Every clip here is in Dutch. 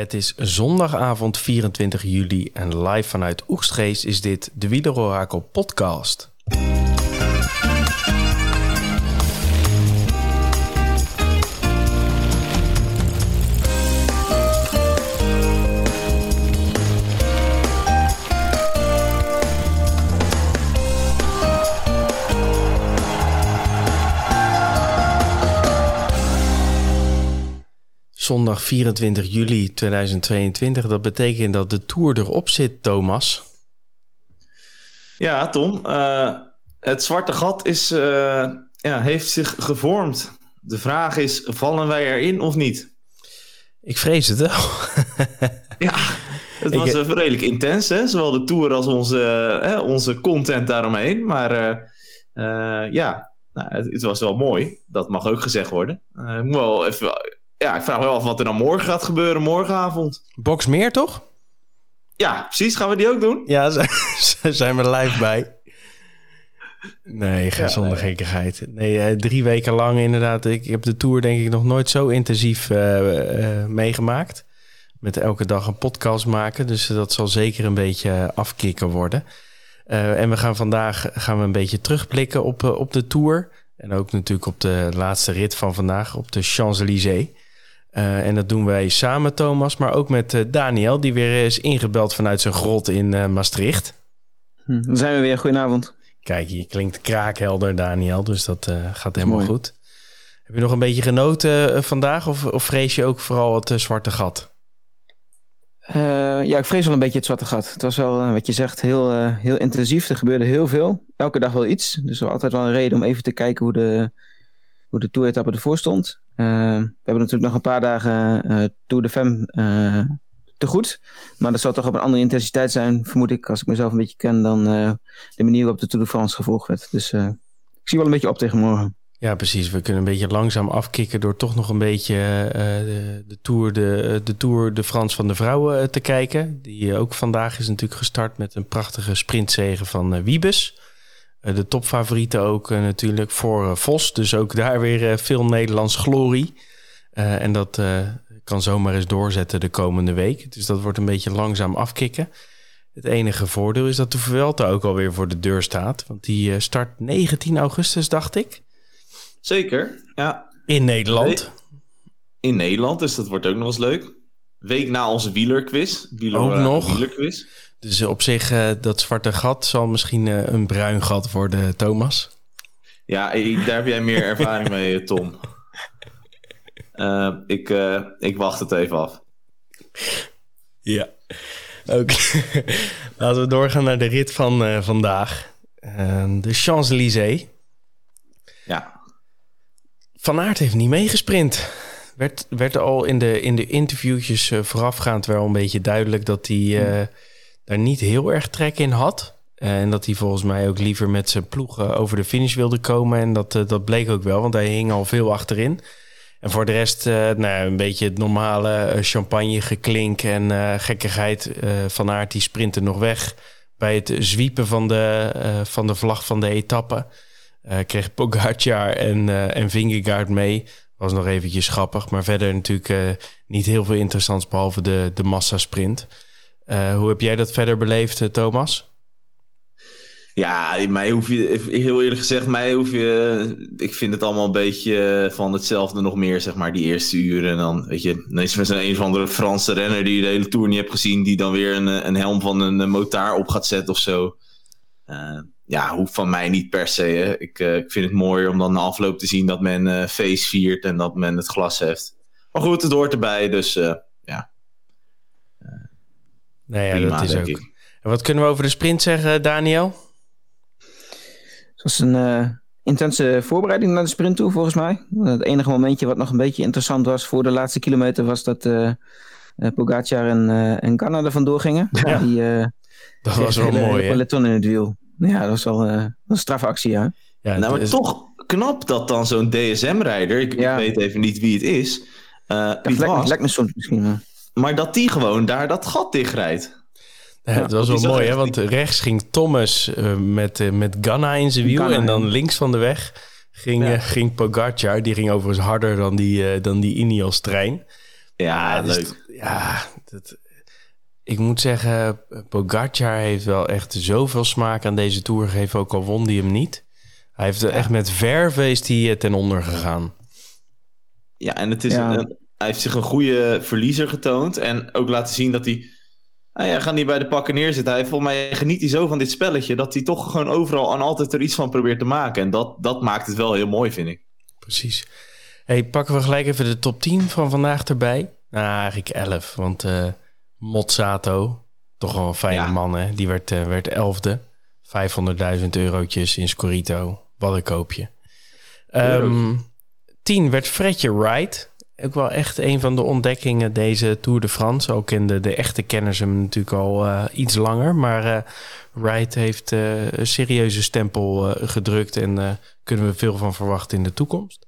Het is zondagavond 24 juli en live vanuit Oegstgeest is dit de Wielerorakel podcast. Zondag 24 juli 2022. Dat betekent dat de Tour erop zit, Thomas. Ja, Tom. Uh, het zwarte gat is, uh, ja, heeft zich gevormd. De vraag is, vallen wij erin of niet? Ik vrees het wel. ja, het was Ik... redelijk intens, hè? zowel de Tour als onze, onze content daaromheen. Maar uh, ja, nou, het, het, was wel mooi. Dat mag ook gezegd worden. ik moet wel even ja, ik vraag me wel af wat er dan morgen gaat gebeuren, morgenavond. Box meer, toch? Ja, precies. Gaan we die ook doen? Ja, ze zijn we live bij. Nee, geen ja, zonder nee. gekkigheid. Nee, uh, drie weken lang inderdaad. Ik, heb de tour denk ik nog nooit zo intensief uh, uh, meegemaakt. Met elke dag een podcast maken. Dus dat zal zeker een beetje afkicken worden. en we gaan vandaag gaan we een beetje terugblikken op, op de tour. En ook natuurlijk op de laatste rit van vandaag op de Champs-Élysées. Uh, en dat doen wij samen, Thomas, maar ook met uh, Daniel, die weer is ingebeld vanuit zijn grot in uh, Maastricht. Hm, dan zijn we weer. Goedenavond. Kijk, je klinkt kraakhelder, Daniel, dus dat gaat helemaal mooi. goed. Heb je nog een beetje genoten vandaag of, of, vrees je ook vooral het zwarte gat? ja, ik vrees wel een beetje het zwarte gat. Het was wel, wat je zegt, heel, heel intensief. Er gebeurde heel veel. Elke dag wel iets. Dus er was altijd wel een reden om even te kijken hoe de, hoe de toeretappe ervoor stond. Uh, we hebben natuurlijk nog een paar dagen uh, Tour de Femme uh, te goed. Maar dat zal toch op een andere intensiteit zijn, vermoed ik, als ik mezelf een beetje ken, dan de manier waarop de Tour de France gevolgd werd. Dus ik zie wel een beetje op tegen morgen. Ja, precies. We kunnen een beetje langzaam afkicken door toch nog een beetje de, Tour de, de Tour de France van de vrouwen te kijken. Die ook vandaag is natuurlijk gestart met een prachtige sprintzegen van Wiebes. Eh, de topfavorieten ook eh, natuurlijk voor eh, Vos. Dus ook daar weer veel Nederlands glorie. en dat kan zomaar eens doorzetten de komende week. Dus dat wordt een beetje langzaam afkicken. Het enige voordeel is dat de Vuelta ook alweer voor de deur staat. Want die start 19 augustus, dacht ik. Zeker, ja. In Nederland. In Nederland, dus dat wordt ook nog eens leuk. Week na onze wielerquiz. Wieler, ook nog. Wielerquiz. Dus op zich, uh, dat zwarte gat zal misschien uh, een bruin gat worden, Thomas. Ja, daar heb jij meer ervaring mee, Tom. Uh, ik, ik wacht het even af. Ja, oké. Laten we doorgaan naar de rit van vandaag. de Champs-Élysées. Ja. Van Aert heeft niet meegesprint. Werd, werd al in de, in de interviewtjes voorafgaand wel een beetje duidelijk dat hij daar niet heel erg trek in had. En dat hij volgens mij ook liever met zijn ploegen over de finish wilde komen. En dat, eh, dat bleek ook wel, want hij hing al veel achterin. En voor de rest, uh, nou, een beetje het normale uh, champagne geklink en uh, gekkigheid. van Aert die sprintte nog weg bij het zwiepen van de, van de vlag van de etappe. kreeg Pogacar en, en Vingegaard mee. Was nog eventjes grappig, maar verder natuurlijk niet heel veel interessants behalve de, de massasprint. Uh, hoe heb jij dat verder beleefd, eh, Thomas? Ja, mij hoef je, heel eerlijk gezegd, mij hoef je, ik vind het allemaal een beetje van hetzelfde nog meer, zeg maar, die eerste uren. En dan, weet je, dan is er zo'n een of andere Franse renner die je de hele tour niet hebt gezien, die dan weer een, een helm van een motaar op gaat zetten of zo. Ja, hoeft van mij niet per se. Hè. Ik, ik vind het mooier om dan na afloop te zien dat men uh, feest viert en dat men het glas heeft. Maar goed, het hoort erbij, dus. Nee, ja, dat is ook. En wat kunnen we over de sprint zeggen, Daniel? Het was een uh, intense voorbereiding naar de sprint toe, volgens mij. Het enige momentje wat nog een beetje interessant was voor de laatste kilometer was dat uh, Pogacar en, uh, en Ganna er vandoor gingen. Ja. Die, dat was wel mooi, peloton in het wiel. Ja, dat was wel een strafactie, ja. ja nou, maar is... toch knap dat dan zo'n DSM-rijder, ik, ja. weet even niet wie het is, uh, lijkt me soms misschien. Maar dat die gewoon daar dat gat dichtrijdt. Ja, het was wel mooi, hè? Want rechts ging Thomas uh, met, uh, met Ganna in zijn wiel. En dan links van de weg ging, ja. uh, ging Pogacar. Die ging overigens harder dan die, dan die Ineos-trein. Ja, dus, leuk. Ja, dat, ik moet zeggen, Pogacar heeft wel echt zoveel smaak aan deze Tour gegeven, ook al won hij hem niet. Hij heeft er echt met verveest hij ten onder gegaan. Ja, en het is een, hij heeft zich een goede verliezer getoond. En ook laten zien dat hij. Nou ja, gaat niet bij de pakken neerzitten. Hij volgens mij geniet hij zo van dit spelletje. dat hij toch gewoon overal en altijd er iets van probeert te maken. En dat, dat maakt het wel heel mooi, vind ik. Precies. Hey, pakken we gelijk even de top 10 van vandaag erbij. Nou, eigenlijk 11. Want uh, Mozzato, toch wel een fijne man, hè? Die werd, uh, werd elfde. 500.000 eurotjes in Scorito. Wat een koopje. Um, 10 werd Fredje Wright ook wel echt een van de ontdekkingen deze Tour de France. Ook in de, de echte kenners hem natuurlijk al uh, iets langer. Maar uh, Wright heeft uh, een serieuze stempel gedrukt en kunnen we veel van verwachten in de toekomst.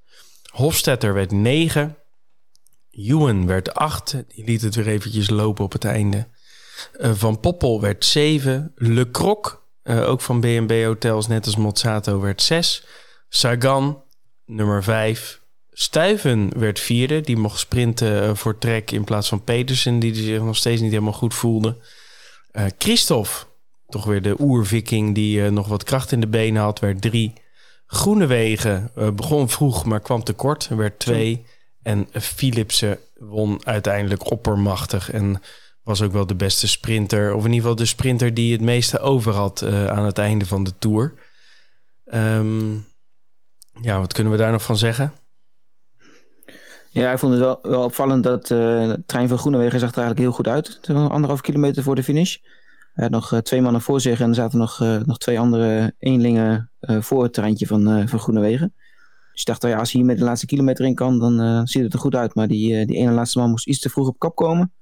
Hofstetter werd 9. Ewan werd 8. Die liet het weer eventjes lopen op het einde. van Poppel werd 7. Le Croc, ook van B&B Hotels, net als Mozzato, werd 6. Sagan, nummer 5. Stuiven werd vierde. Die mocht sprinten eh, voor Trek in plaats van Petersen, die zich nog steeds niet helemaal goed voelde. Uh, Christophe, toch weer de oerviking die uh, nog wat kracht in de benen had, werd drie. Groenewegen uh, begon vroeg, maar kwam tekort, werd twee. En Philipsen won uiteindelijk oppermachtig en was ook wel de beste sprinter. Of in ieder geval de sprinter die het meeste over had aan het einde van de Tour. Um, ja, wat kunnen we daar nog van zeggen? Ja, ik vond het wel, wel opvallend dat uh, trein van Groenewegen zag er eigenlijk heel goed uit. Anderhalf kilometer voor de finish. Hij had nog uh, twee mannen voor zich en er zaten nog, uh, nog twee andere eenlingen voor het treintje van, van Groenewegen. Dus ik dacht, ja, als hij hier met de laatste kilometer in kan, dan ziet het er goed uit. Maar die, die ene laatste man moest iets te vroeg op kop komen.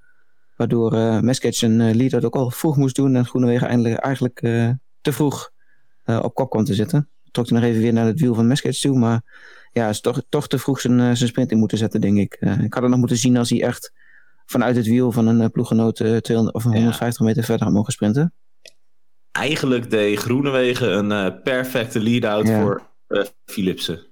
Waardoor uh, Mesketch en Lee dat ook al vroeg moest doen. En Groenewegen eindelijk, eigenlijk te vroeg op kop kwam te zitten. Trok hij nog even weer naar het wiel van Mesketch toe, maar ja, is toch, toch te vroeg zijn, eh, zijn sprint in moeten zetten, denk ik. Uh, ik had het nog moeten zien als hij echt vanuit het wiel van een uh, ploeggenoot 200 of 150 meter verder had mogen sprinten. Eigenlijk deed Groenewegen een perfecte lead-out voor Philipsen.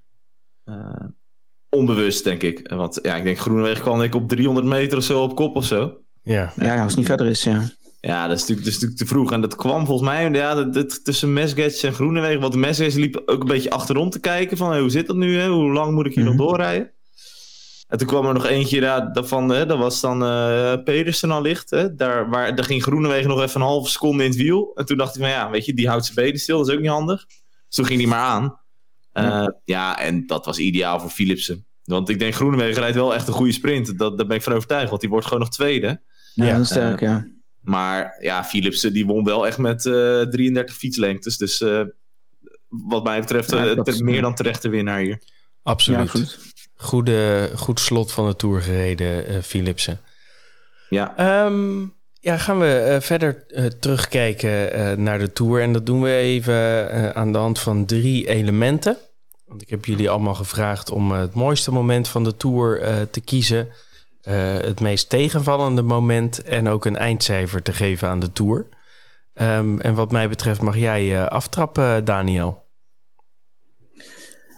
onbewust, denk ik. Want ja, ik denk Groenewegen kwam ik op 300 meter of zo op kop of zo. Ja, ja als het niet verder is, ja. Ja, dat is, natuurlijk, dat is natuurlijk te vroeg. En dat kwam volgens mij ja, dat, dat, tussen Mesgets en Groenewegen. Want Mesgets liep ook een beetje achterom te kijken. Van hoe zit dat nu? Hè? Hoe lang moet ik hier nog mhm. doorrijden? En toen kwam er nog eentje ja, daarvan. Hè, dat was dan uh, Pedersen al licht. Hè? Daar, waar, daar ging Groenewegen nog even een halve seconde in het wiel. En toen dacht hij van ja, weet je, die houdt zijn benen stil. Dat is ook niet handig. Dus toen ging hij maar aan. Uh, ja. ja, en dat was ideaal voor Philipsen. Want ik denk Groenewegen rijdt wel echt een goede sprint. Dat, daar ben ik van overtuigd. Want die wordt gewoon nog tweede. Ja, ja. sterk, ja. Maar ja, Philipsen die won wel echt met uh, eh, 33 fietslengtes. Dus uh, wat mij betreft ja, uh, meer dan terechte winnaar hier. Absoluut. Ja, goed. Goede, goed slot van de Tour gereden, Philipsen. Ja. Um, ja, gaan we verder terugkijken naar de Tour. En dat doen we even aan de hand van drie elementen. Want ik heb jullie allemaal gevraagd om het mooiste moment van de Tour te kiezen... Eh, het meest tegenvallende moment en ook een eindcijfer te geven aan de Tour. Um, en wat mij betreft mag jij uh, aftrappen, Daniel.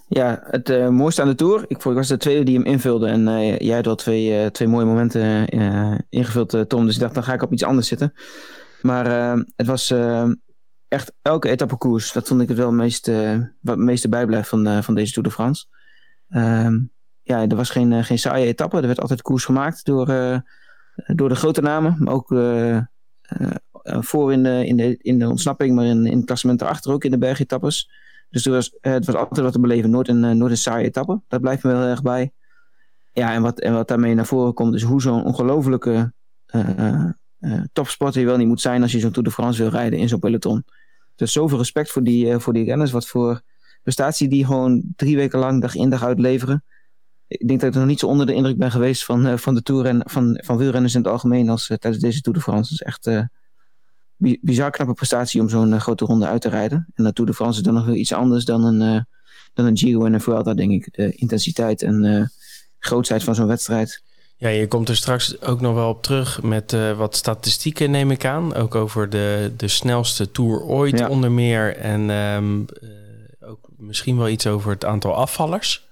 Ja, het uh, mooiste aan de Tour. Ik, was de tweede die hem invulde. En jij had al twee, twee mooie momenten ingevuld, Tom. Dus ik dacht, dan ga ik op iets anders zitten. Maar ehm, het was echt elke etappe koers. Dat vond ik het wel het meeste, wat het meeste bijblijft van, van deze Tour de France. Um, ja, er was geen, eh, geen saaie etappe. Er werd altijd koers gemaakt door, eh, door de grote namen. Maar ook eh, voor in de, in, de, in de ontsnapping, maar in, in het klassement erachter ook in de bergetappes. Dus er was, het was altijd wat te beleven. Nooit een, nooit een saaie etappe. Dat blijft me wel erg bij. Ja, en wat, en wat daarmee naar voren komt, is hoe zo'n ongelofelijke uh, uh, topsporter je wel niet moet zijn als je zo'n Tour de France wil rijden in zo'n peloton. Dus zoveel respect voor die, voor die renners. Wat voor prestatie die gewoon drie weken lang dag in dag uit leveren ik denk dat ik nog niet zo onder de indruk ben geweest van, uh, van de Tour en van, van wielrenners in het algemeen als uh, tijdens deze Tour de France. Het is echt uh, bizar knappe prestatie om zo'n grote ronde uit te rijden. En de Tour de France is dan nog wel iets anders dan een, dan een Giro en een Vuelta, denk ik. De intensiteit en grootheid van zo'n wedstrijd. Ja, je komt er straks ook nog wel op terug met wat statistieken, neem ik aan. Ook over de, de snelste Tour ooit onder meer. En um, ook misschien wel iets over het aantal afvallers.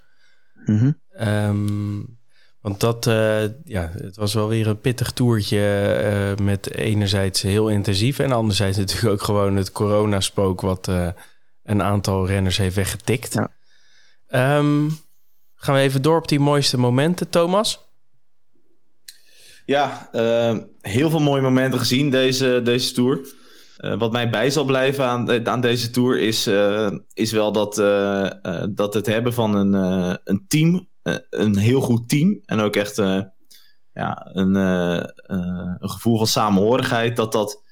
Mm Um, Want dat, uh, ja, het was wel weer een pittig toertje uh, met enerzijds heel intensief en anderzijds natuurlijk ook gewoon het coronaspook wat uh, een aantal renners heeft weggetikt. Ja. Um, gaan we even door op die mooiste momenten, Thomas? Ja, heel veel mooie momenten gezien deze, deze tour. wat mij bij zal blijven aan, aan deze tour is, is wel dat, dat het hebben van een, een team eh, een heel goed team. En ook echt uh, ja, een, uh, een gevoel van samenhorigheid. Dat dat,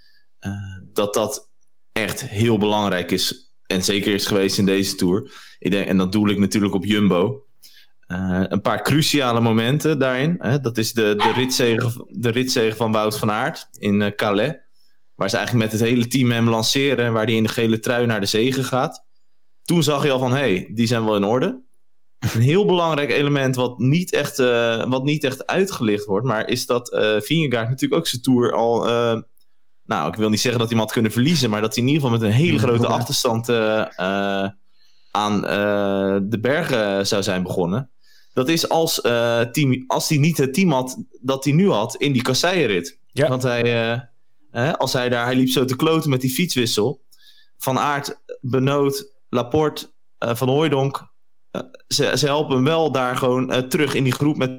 dat dat echt heel belangrijk is. En zeker is geweest in deze tour. Ik denk, en dat doe ik natuurlijk op Jumbo. een paar cruciale momenten daarin. Hè? Dat is de, de, ritzegen, de ritzegen van Wout van Aert in Calais. Waar ze eigenlijk met het hele team hem lanceren. Waar hij in de gele trui naar de zegen gaat. Toen zag je al van, hé, hey, die zijn wel in orde. Een heel belangrijk element wat niet echt, uh, wat niet echt uitgelicht wordt, maar is dat uh, Vingegaard natuurlijk ook zijn tour al. Uh, nou, ik wil niet zeggen dat hij hem had kunnen verliezen, maar dat hij in ieder geval met een hele grote achterstand aan de bergen zou zijn begonnen. Dat is als, team, als hij niet het team had dat hij nu had in die kasseienrit. Ja. Want hij, als hij daar, hij liep zo te kloten met die fietswissel. Van Aert, Benoot, Laporte, Van Hooijdonk, ze, ze helpen hem wel daar gewoon uh, terug in die groep met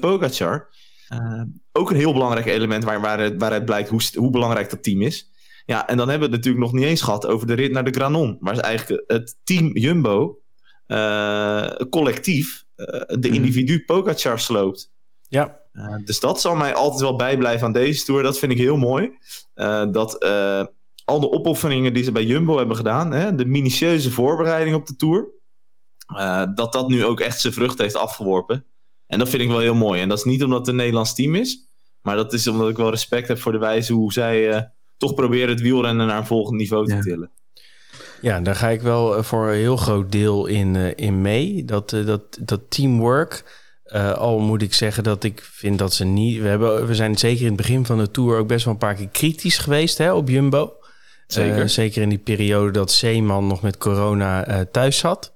Pogacar. Uh, ook een heel belangrijk element waar, waar, het, waaruit blijkt hoe, hoe belangrijk dat team is. Ja, en dan hebben we het natuurlijk nog niet eens gehad over de rit naar de Granon. Waar ze eigenlijk het team Jumbo uh, collectief de mhm. individu Pogacar sloopt. Ja. dus dat zal mij altijd wel bijblijven aan deze Tour. Dat vind ik heel mooi. dat al de opofferingen die ze bij Jumbo hebben gedaan... Hè, de minutieuze voorbereiding op de Tour... Uh, dat dat nu ook echt zijn vrucht heeft afgeworpen. En dat vind ik wel heel mooi. En dat is niet omdat het een Nederlands team is, maar dat is omdat ik wel respect heb voor de wijze hoe zij uh, toch proberen het wielrennen naar een volgend niveau te tillen. Ja, daar ga ik wel eh, voor een heel groot deel in, in mee. Dat, dat, dat teamwork. al moet ik zeggen dat ik vind dat ze niet. We, hebben, we zijn zeker in het begin van de tour ook best wel een paar keer kritisch geweest hè, op Jumbo. Zeker. zeker in die periode dat Zeeman nog met corona thuis zat.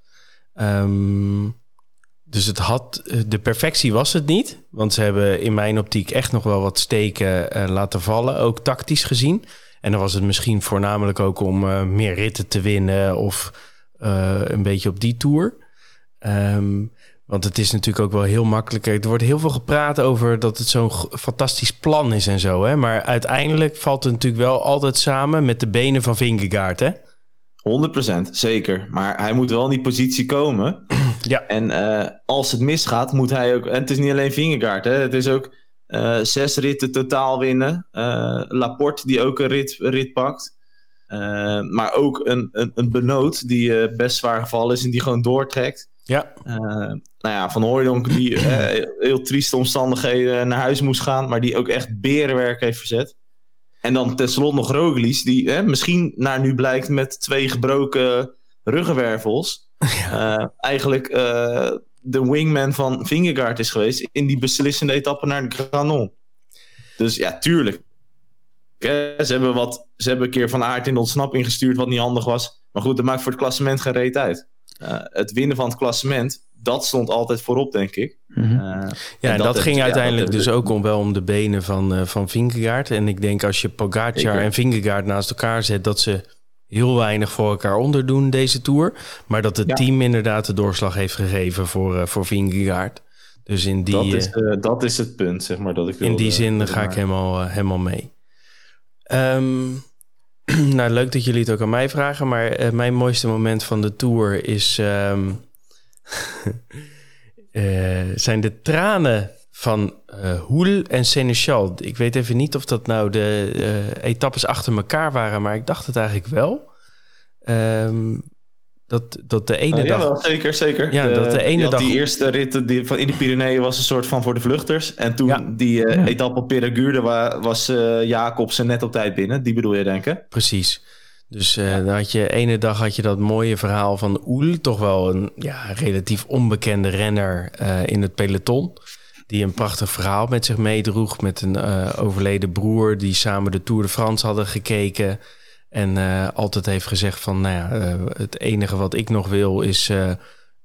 Um, dus het had, de perfectie was het niet. Want ze hebben in mijn optiek echt nog wel wat steken uh, laten vallen, ook tactisch gezien. En dan was het misschien voornamelijk ook om uh, meer ritten te winnen of uh, een beetje op die tour. Um, want het is natuurlijk ook wel heel makkelijk. Er wordt heel veel gepraat over dat het zo'n fantastisch plan is en zo. Hè? Maar uiteindelijk valt het natuurlijk wel altijd samen met de benen van Vingegaard. Hè? 100% zeker. Maar hij moet wel in die positie komen. Ja. En uh, als het misgaat, moet hij ook. En het is niet alleen Vingegaard, hè? het is ook uh, zes ritten totaal winnen. Uh, Laporte, die ook een rit, rit pakt. maar ook een, een, een benoot die best zwaar gevallen is en die gewoon doortrekt. Ja. nou ja, Van Hooydonk die heel trieste omstandigheden naar huis moest gaan, maar die ook echt berenwerk heeft verzet. En dan tenslotte nog Roglic, die hè, misschien naar nu blijkt met twee gebroken ruggenwervels. Ja. Uh, eigenlijk uh, de wingman van Vingegaard is geweest in die beslissende etappe naar de Granon. Dus ja, tuurlijk. Ze hebben, wat, ze hebben een keer van aard in de ontsnapping gestuurd wat niet handig was. Maar goed, dat maakt voor het klassement geen reet uit. Uh, het winnen van het klassement, dat stond altijd voorop, denk ik. Mm -hmm. uh, ja, en dat, dat ging uiteindelijk dus ook om, wel om de benen van, uh, van Vingegaard. En ik denk als je Pogacar en Vingegaard naast elkaar zet... dat ze heel weinig voor elkaar onderdoen deze Tour. Maar dat het team inderdaad de doorslag heeft gegeven voor, uh, voor Vingegaard. Dus in die... Dat is, dat is het punt, zeg maar, dat ik In die zin ga ik helemaal, helemaal mee. Um, nou, leuk dat jullie het ook aan mij vragen. Maar mijn mooiste moment van de Tour is... Um, uh, zijn de tranen van uh, Hoel en Seneschal. Ik weet even niet of dat nou de uh, etappes achter elkaar waren, maar ik dacht het eigenlijk wel. Um, dat, dat de ene uh, dag... Ja, zeker, zeker. Ja, de, dat de ene die dag... Die eerste rit die, van in de Pyreneeën was een soort van voor de vluchters. En toen ja. die uh, ja. etappe op Peragurde was uh, Jacobsen net op tijd binnen. Die bedoel je, denken? Precies. Dus uh, dan had je ene dag had je dat mooie verhaal van Oel, toch wel een ja, relatief onbekende renner uh, in het peloton. Die een prachtig verhaal met zich meedroeg met een uh, overleden broer die samen de Tour de France hadden gekeken. En altijd heeft gezegd van, nou ja, het enige wat ik nog wil is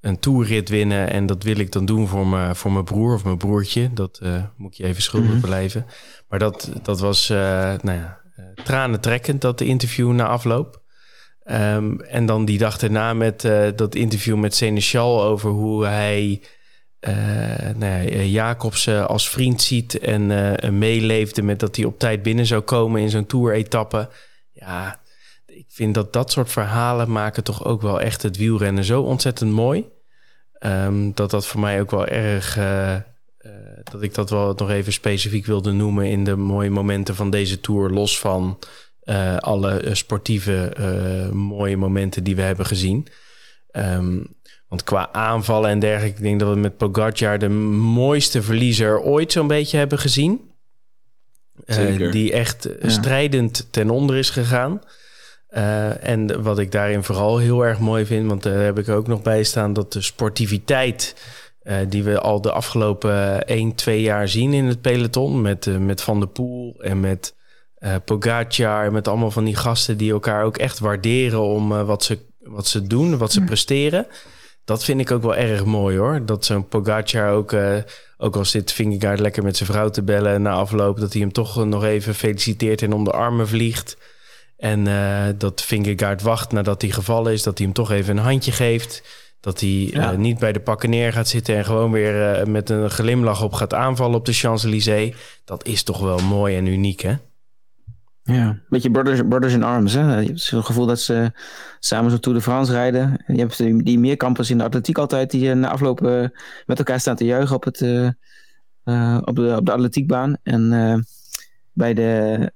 een toerrit winnen. En dat wil ik dan doen voor, me, voor mijn broer of mijn broertje. Dat moet je even schuldig mm blijven. Maar dat, dat was nou ja, tranentrekkend, dat de interview na afloop. Um, en dan die dag erna met uh, dat interview met Seneschal over hoe hij nou ja, Jacobsen als vriend ziet en meeleefde met dat hij op tijd binnen zou komen in zo'n tour-etappe. Ja, ik vind dat dat soort verhalen maken toch ook wel echt het wielrennen zo ontzettend mooi. Um, dat dat voor mij ook wel erg. Uh, uh, dat ik dat wel nog even specifiek wilde noemen in de mooie momenten van deze tour. Los van uh, alle sportieve mooie momenten die we hebben gezien. Um, want qua aanvallen en dergelijke, ik denk dat we met Pogacar de mooiste verliezer ooit zo'n beetje hebben gezien. die echt ja. strijdend ten onder is gegaan. Uh, en wat ik daarin vooral heel erg mooi vind, want daar heb ik ook nog bij staan, dat de sportiviteit uh, die we al de afgelopen 1, 2 jaar zien in het peloton, met, uh, met Van der Poel en met Pogacar, en met allemaal van die gasten die elkaar ook echt waarderen om wat, ze, wat ze doen, wat ze presteren. Dat vind ik ook wel erg mooi hoor. Dat zo'n Pogacar ook, ook al zit Vingegaard lekker met zijn vrouw te bellen na afloop, dat hij hem toch nog even feliciteert en om de armen vliegt. En uh, dat Vingegaard wacht nadat hij gevallen is, dat hij hem toch even een handje geeft. Dat hij ja. uh, niet bij de pakken neer gaat zitten en gewoon weer uh, met een glimlach op gaat aanvallen op de Champs-Élysées. Dat is toch wel mooi en uniek, hè? Ja, een beetje brothers, brothers in arms. Hè? Je hebt het gevoel dat ze samen zo Tour de France rijden. Je hebt die, die meerkampers in de atletiek altijd die na afloop met elkaar staan te juichen op, het, op, de, op de atletiekbaan. En bij de,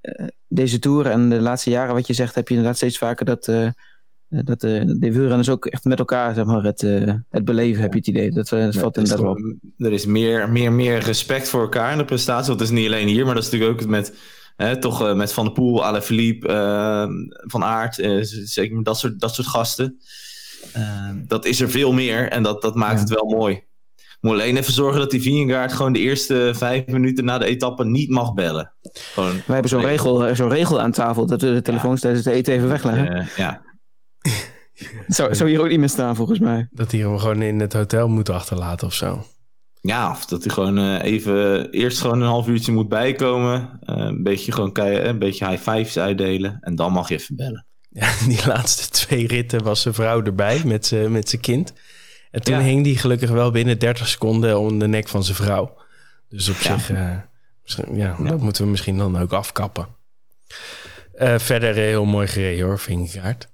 deze tour en de laatste jaren, wat je zegt, heb je inderdaad steeds vaker dat, uh, dat uh, de wielrenners ook echt met elkaar zeg maar, het, uh, het beleven, heb je het idee. Dat, dat valt inderdaad wel. Er is meer, meer, meer respect voor elkaar in de prestatie. Dat is niet alleen hier, maar dat is natuurlijk ook met, hè, toch, met Van der Poel, Alain Philippe, Van Aert, zeker dat soort, dat soort gasten. dat is er veel meer en dat, dat maakt ja. het wel mooi. Moet alleen even zorgen dat die Vingegaard gewoon de eerste vijf minuten na de etappe niet mag bellen. Gewoon, Wij hebben zo'n regel, zo'n regel aan tafel dat we de telefoons ja. tijdens het eten even wegleggen. Uh, ja. Zou, zou hier ook niet meer staan volgens mij. Dat hij hem gewoon in het hotel moet achterlaten of zo. Ja, of dat hij gewoon uh, even eerst gewoon een half uurtje moet bijkomen. Uh, een beetje gewoon een beetje high fives uitdelen. En dan mag je even bellen. Ja, die laatste twee ritten was zijn vrouw erbij met zijn kind. En toen ja. hing die gelukkig wel binnen 30 seconden om de nek van zijn vrouw. Dus op ja. zich, uh, ja, dat moeten we misschien dan ook afkappen. Uh, verder heel mooi gereden hoor, Vingegaard.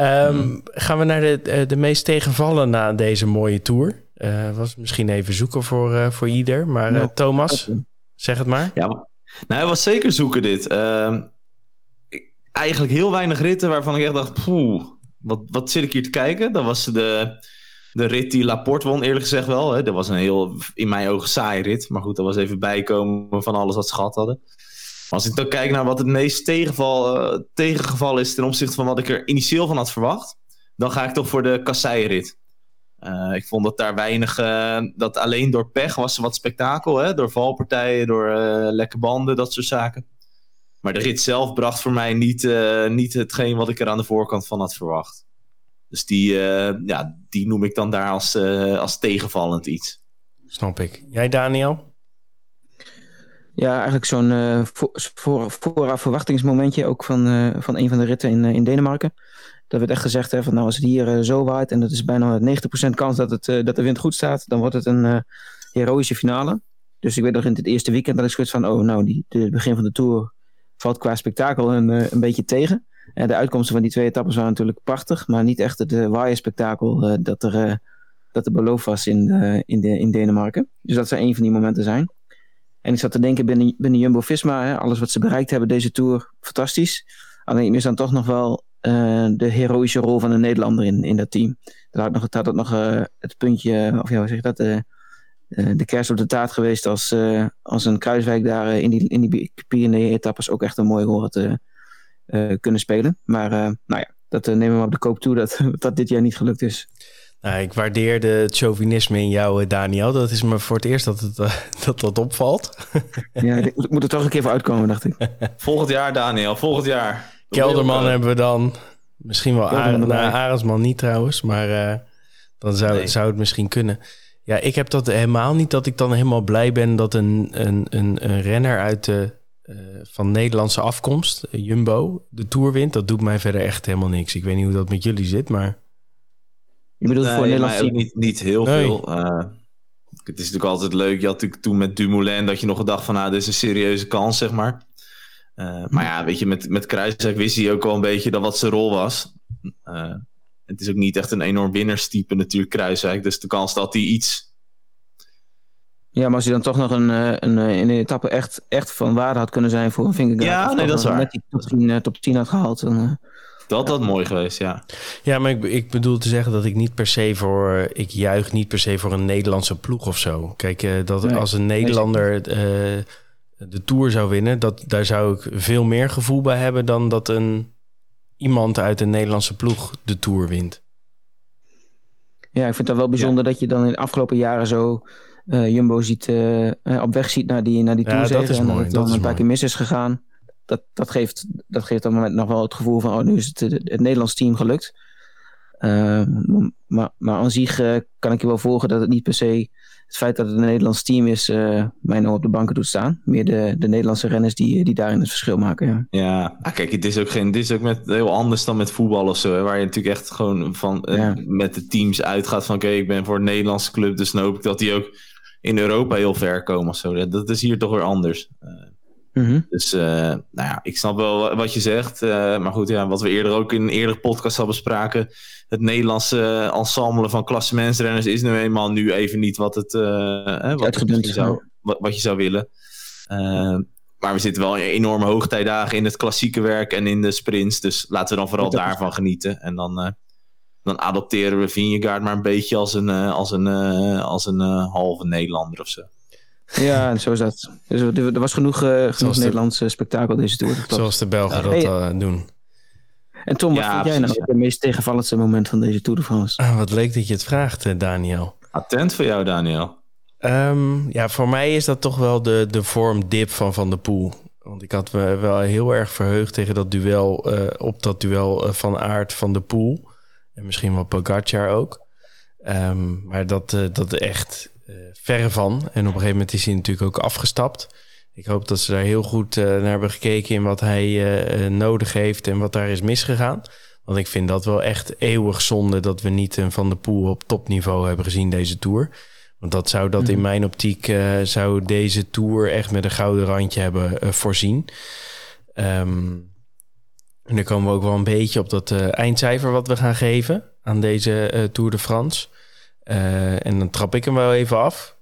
Um, mm. Gaan we naar de, de meest tegenvallen na deze mooie tour. Uh, was misschien even zoeken voor, voor ieder. Maar no. Thomas, zeg het maar. Ja, nou, hij was zeker zoeken dit. Uh, eigenlijk heel weinig ritten waarvan ik echt dacht... Poeh, wat, wat zit ik hier te kijken? Dat was de de rit die Laporte won, eerlijk gezegd wel. Hè. Dat was een heel, in mijn ogen, saai rit. Maar goed, dat was even bijkomen van alles wat ze gehad hadden. Als ik dan kijk naar wat het meest uh, tegengeval is ten opzichte van wat ik er initieel van had verwacht, dan ga ik toch voor de kasseirit. Uh, ik vond dat daar weinig, uh, dat alleen door pech was er wat spektakel. Hè? Door valpartijen, door lekke banden, dat soort zaken. Maar de rit zelf bracht voor mij niet, niet hetgeen wat ik er aan de voorkant van had verwacht. Dus die, ja, die noem ik dan daar als, als tegenvallend iets. Snap ik. Jij, Daniel? Ja, eigenlijk zo'n uh, voor, voor, vooraf verwachtingsmomentje ook van, van een van de ritten in, in Denemarken. Dat werd echt gezegd, hè, van nou als het hier zo waait en dat is bijna 90% kans dat, het, dat de wind goed staat, dan wordt het een heroïsche finale. Dus ik weet nog in het eerste weekend dat ik schud van, oh nou, die, het begin van de Tour valt qua spektakel een, een beetje tegen. En de uitkomsten van die twee etappes waren natuurlijk prachtig, maar niet echt het waaierspektakel dat, er, dat er beloofd was in, in, de, in Denemarken. Dus dat zou een van die momenten zijn. En ik zat te denken binnen, binnen Jumbo-Visma, alles wat ze bereikt hebben deze Tour, fantastisch. Alleen is dan toch nog wel de heroïsche rol van een Nederlander in, in dat team. Dat had nog, dat nog het puntje, of ja, hoe zeg je dat, de kerst op de taart geweest als, als een Kruiswijk daar in die, in die Pyrenee-etappes ook echt een mooie rol had kunnen spelen. Maar nou ja, dat nemen we op de koop toe dat, dat dit jaar niet gelukt is. Nou, ik waardeer het chauvinisme in jou, Daniel. Dat is me voor het eerst dat het, dat, dat opvalt. ja, ik moet er toch een keer voor uitkomen, dacht ik. Volgend jaar, Daniel, volgend jaar. Kelderman hebben we dan. Misschien wel Ar nou, Arendsman niet trouwens, maar Dan zou, Nee. zou het misschien kunnen. Ja, ik heb dat helemaal niet dat ik dan helemaal blij ben dat een, een, een, een renner uit de, eh, van Nederlandse afkomst, eh, Jumbo, de Tour wint. Dat doet mij verder echt helemaal niks. Ik weet niet hoe dat met jullie zit, maar Je bedoelt voor Nederlands team? niet, niet heel Nee. veel. Eh, het is natuurlijk altijd leuk. Je had natuurlijk toen met Dumoulin dat je nog gedacht van... nou, dit is een serieuze kans, zeg maar. Eh, maar ja, weet je, met, met Kruiswijk wist hij ook wel een beetje dat wat zijn rol was. Eh, het is ook niet echt een enorm winnaarstype natuurlijk, Kruiswijk. Dus de kans dat hij iets... Ja, maar als hij dan toch nog een, eh, een, eh, in een etappe echt, echt van waarde had kunnen zijn voor een Vingegaard. Ja, nee, dat is waar. Net die top 10, eh, top 10 had gehaald. Dan, Dat had mooi geweest, ja. Ja, maar ik, ik bedoel te zeggen dat ik niet per se voor... Ik juich niet per se voor een Nederlandse ploeg of zo. Kijk, eh, dat Nee, als een Nederlander eh, de Tour zou winnen... Dat, daar zou ik veel meer gevoel bij hebben... dan dat een, iemand uit een Nederlandse ploeg de Tour wint. ja, ik vind het wel bijzonder dat je dan in de afgelopen jaren zo Jumbo ziet, eh, eh, op weg ziet naar die, naar die Ja, Tour. dat is en mooi, dat het dan is een paar mooi. keer mis is gegaan. Dat, dat, geeft, dat geeft op het moment nog wel het gevoel van, oh, nu is het, het, het Nederlands team gelukt. Eh, maar, maar aan zich eh, kan ik je wel volgen dat het niet per se het feit dat het een Nederlands team is, eh mij nou op de banken doet staan. Meer de, de Nederlandse renners die, die daarin het verschil maken. Ja. Ja, ah, kijk, het is ook, geen, dit is ook met, heel anders dan met voetbal of zo. Hè, waar je natuurlijk echt gewoon van, eh, Ja. met de teams uitgaat van... oké, ik ben voor een Nederlandse club, dus dan hoop ik dat die ook in Europa heel ver komen of zo. Dat, is hier toch weer anders. Eh, Mhm. dus eh, nou ja, ik snap wel wat je zegt. eh, maar goed, ja, wat we eerder ook in een eerdere podcast hadden bespraken... het Nederlandse ensemble van klassementsrenners is nu eenmaal nu even niet wat, het, eh, wat, misschien zou, wat, wat je zou willen. Maar we zitten wel in enorme hoogtijdagen in het klassieke werk en in de sprints. Dus laten we dan vooral daarvan genieten. En dan, dan adopteren we Vingegaard maar een beetje als een, eh, als een, eh, als een eh, halve Nederlander of zo. Ja, en zo is dat. Dus er, was genoeg, eh genoeg de- Nederlands eh, spektakel deze tour. Klopt. Zoals de Belgen Ja, dat hey. doen. En Tom, wat Ja, vind jij nou het meest tegenvallendste moment van deze Tour de France? Ah, wat leuk dat je het vraagt, Daniel. Attent voor jou, Daniel. Ehm, ja, voor mij is dat toch wel de, de vormdip van Van der Poel. Want ik had me wel heel erg verheugd tegen dat duel, eh, op dat duel van Aert van de Poel. En misschien wel Pogacar ook. Ehm, maar dat, eh, dat echt eh, verre van. En op een gegeven moment is hij natuurlijk ook afgestapt. Ik hoop dat ze daar heel goed eh, naar hebben gekeken in wat hij nodig heeft en wat daar is misgegaan. Want ik vind dat wel echt eeuwig zonde dat we niet een Van der Poel op topniveau hebben gezien deze Tour. Want dat zou dat in mijn optiek zou deze Tour echt met een gouden randje hebben voorzien. Ehm, en dan komen we ook wel een beetje op dat eh, eindcijfer wat we gaan geven aan deze eh, Tour de France. Eh, en dan trap ik hem wel even af.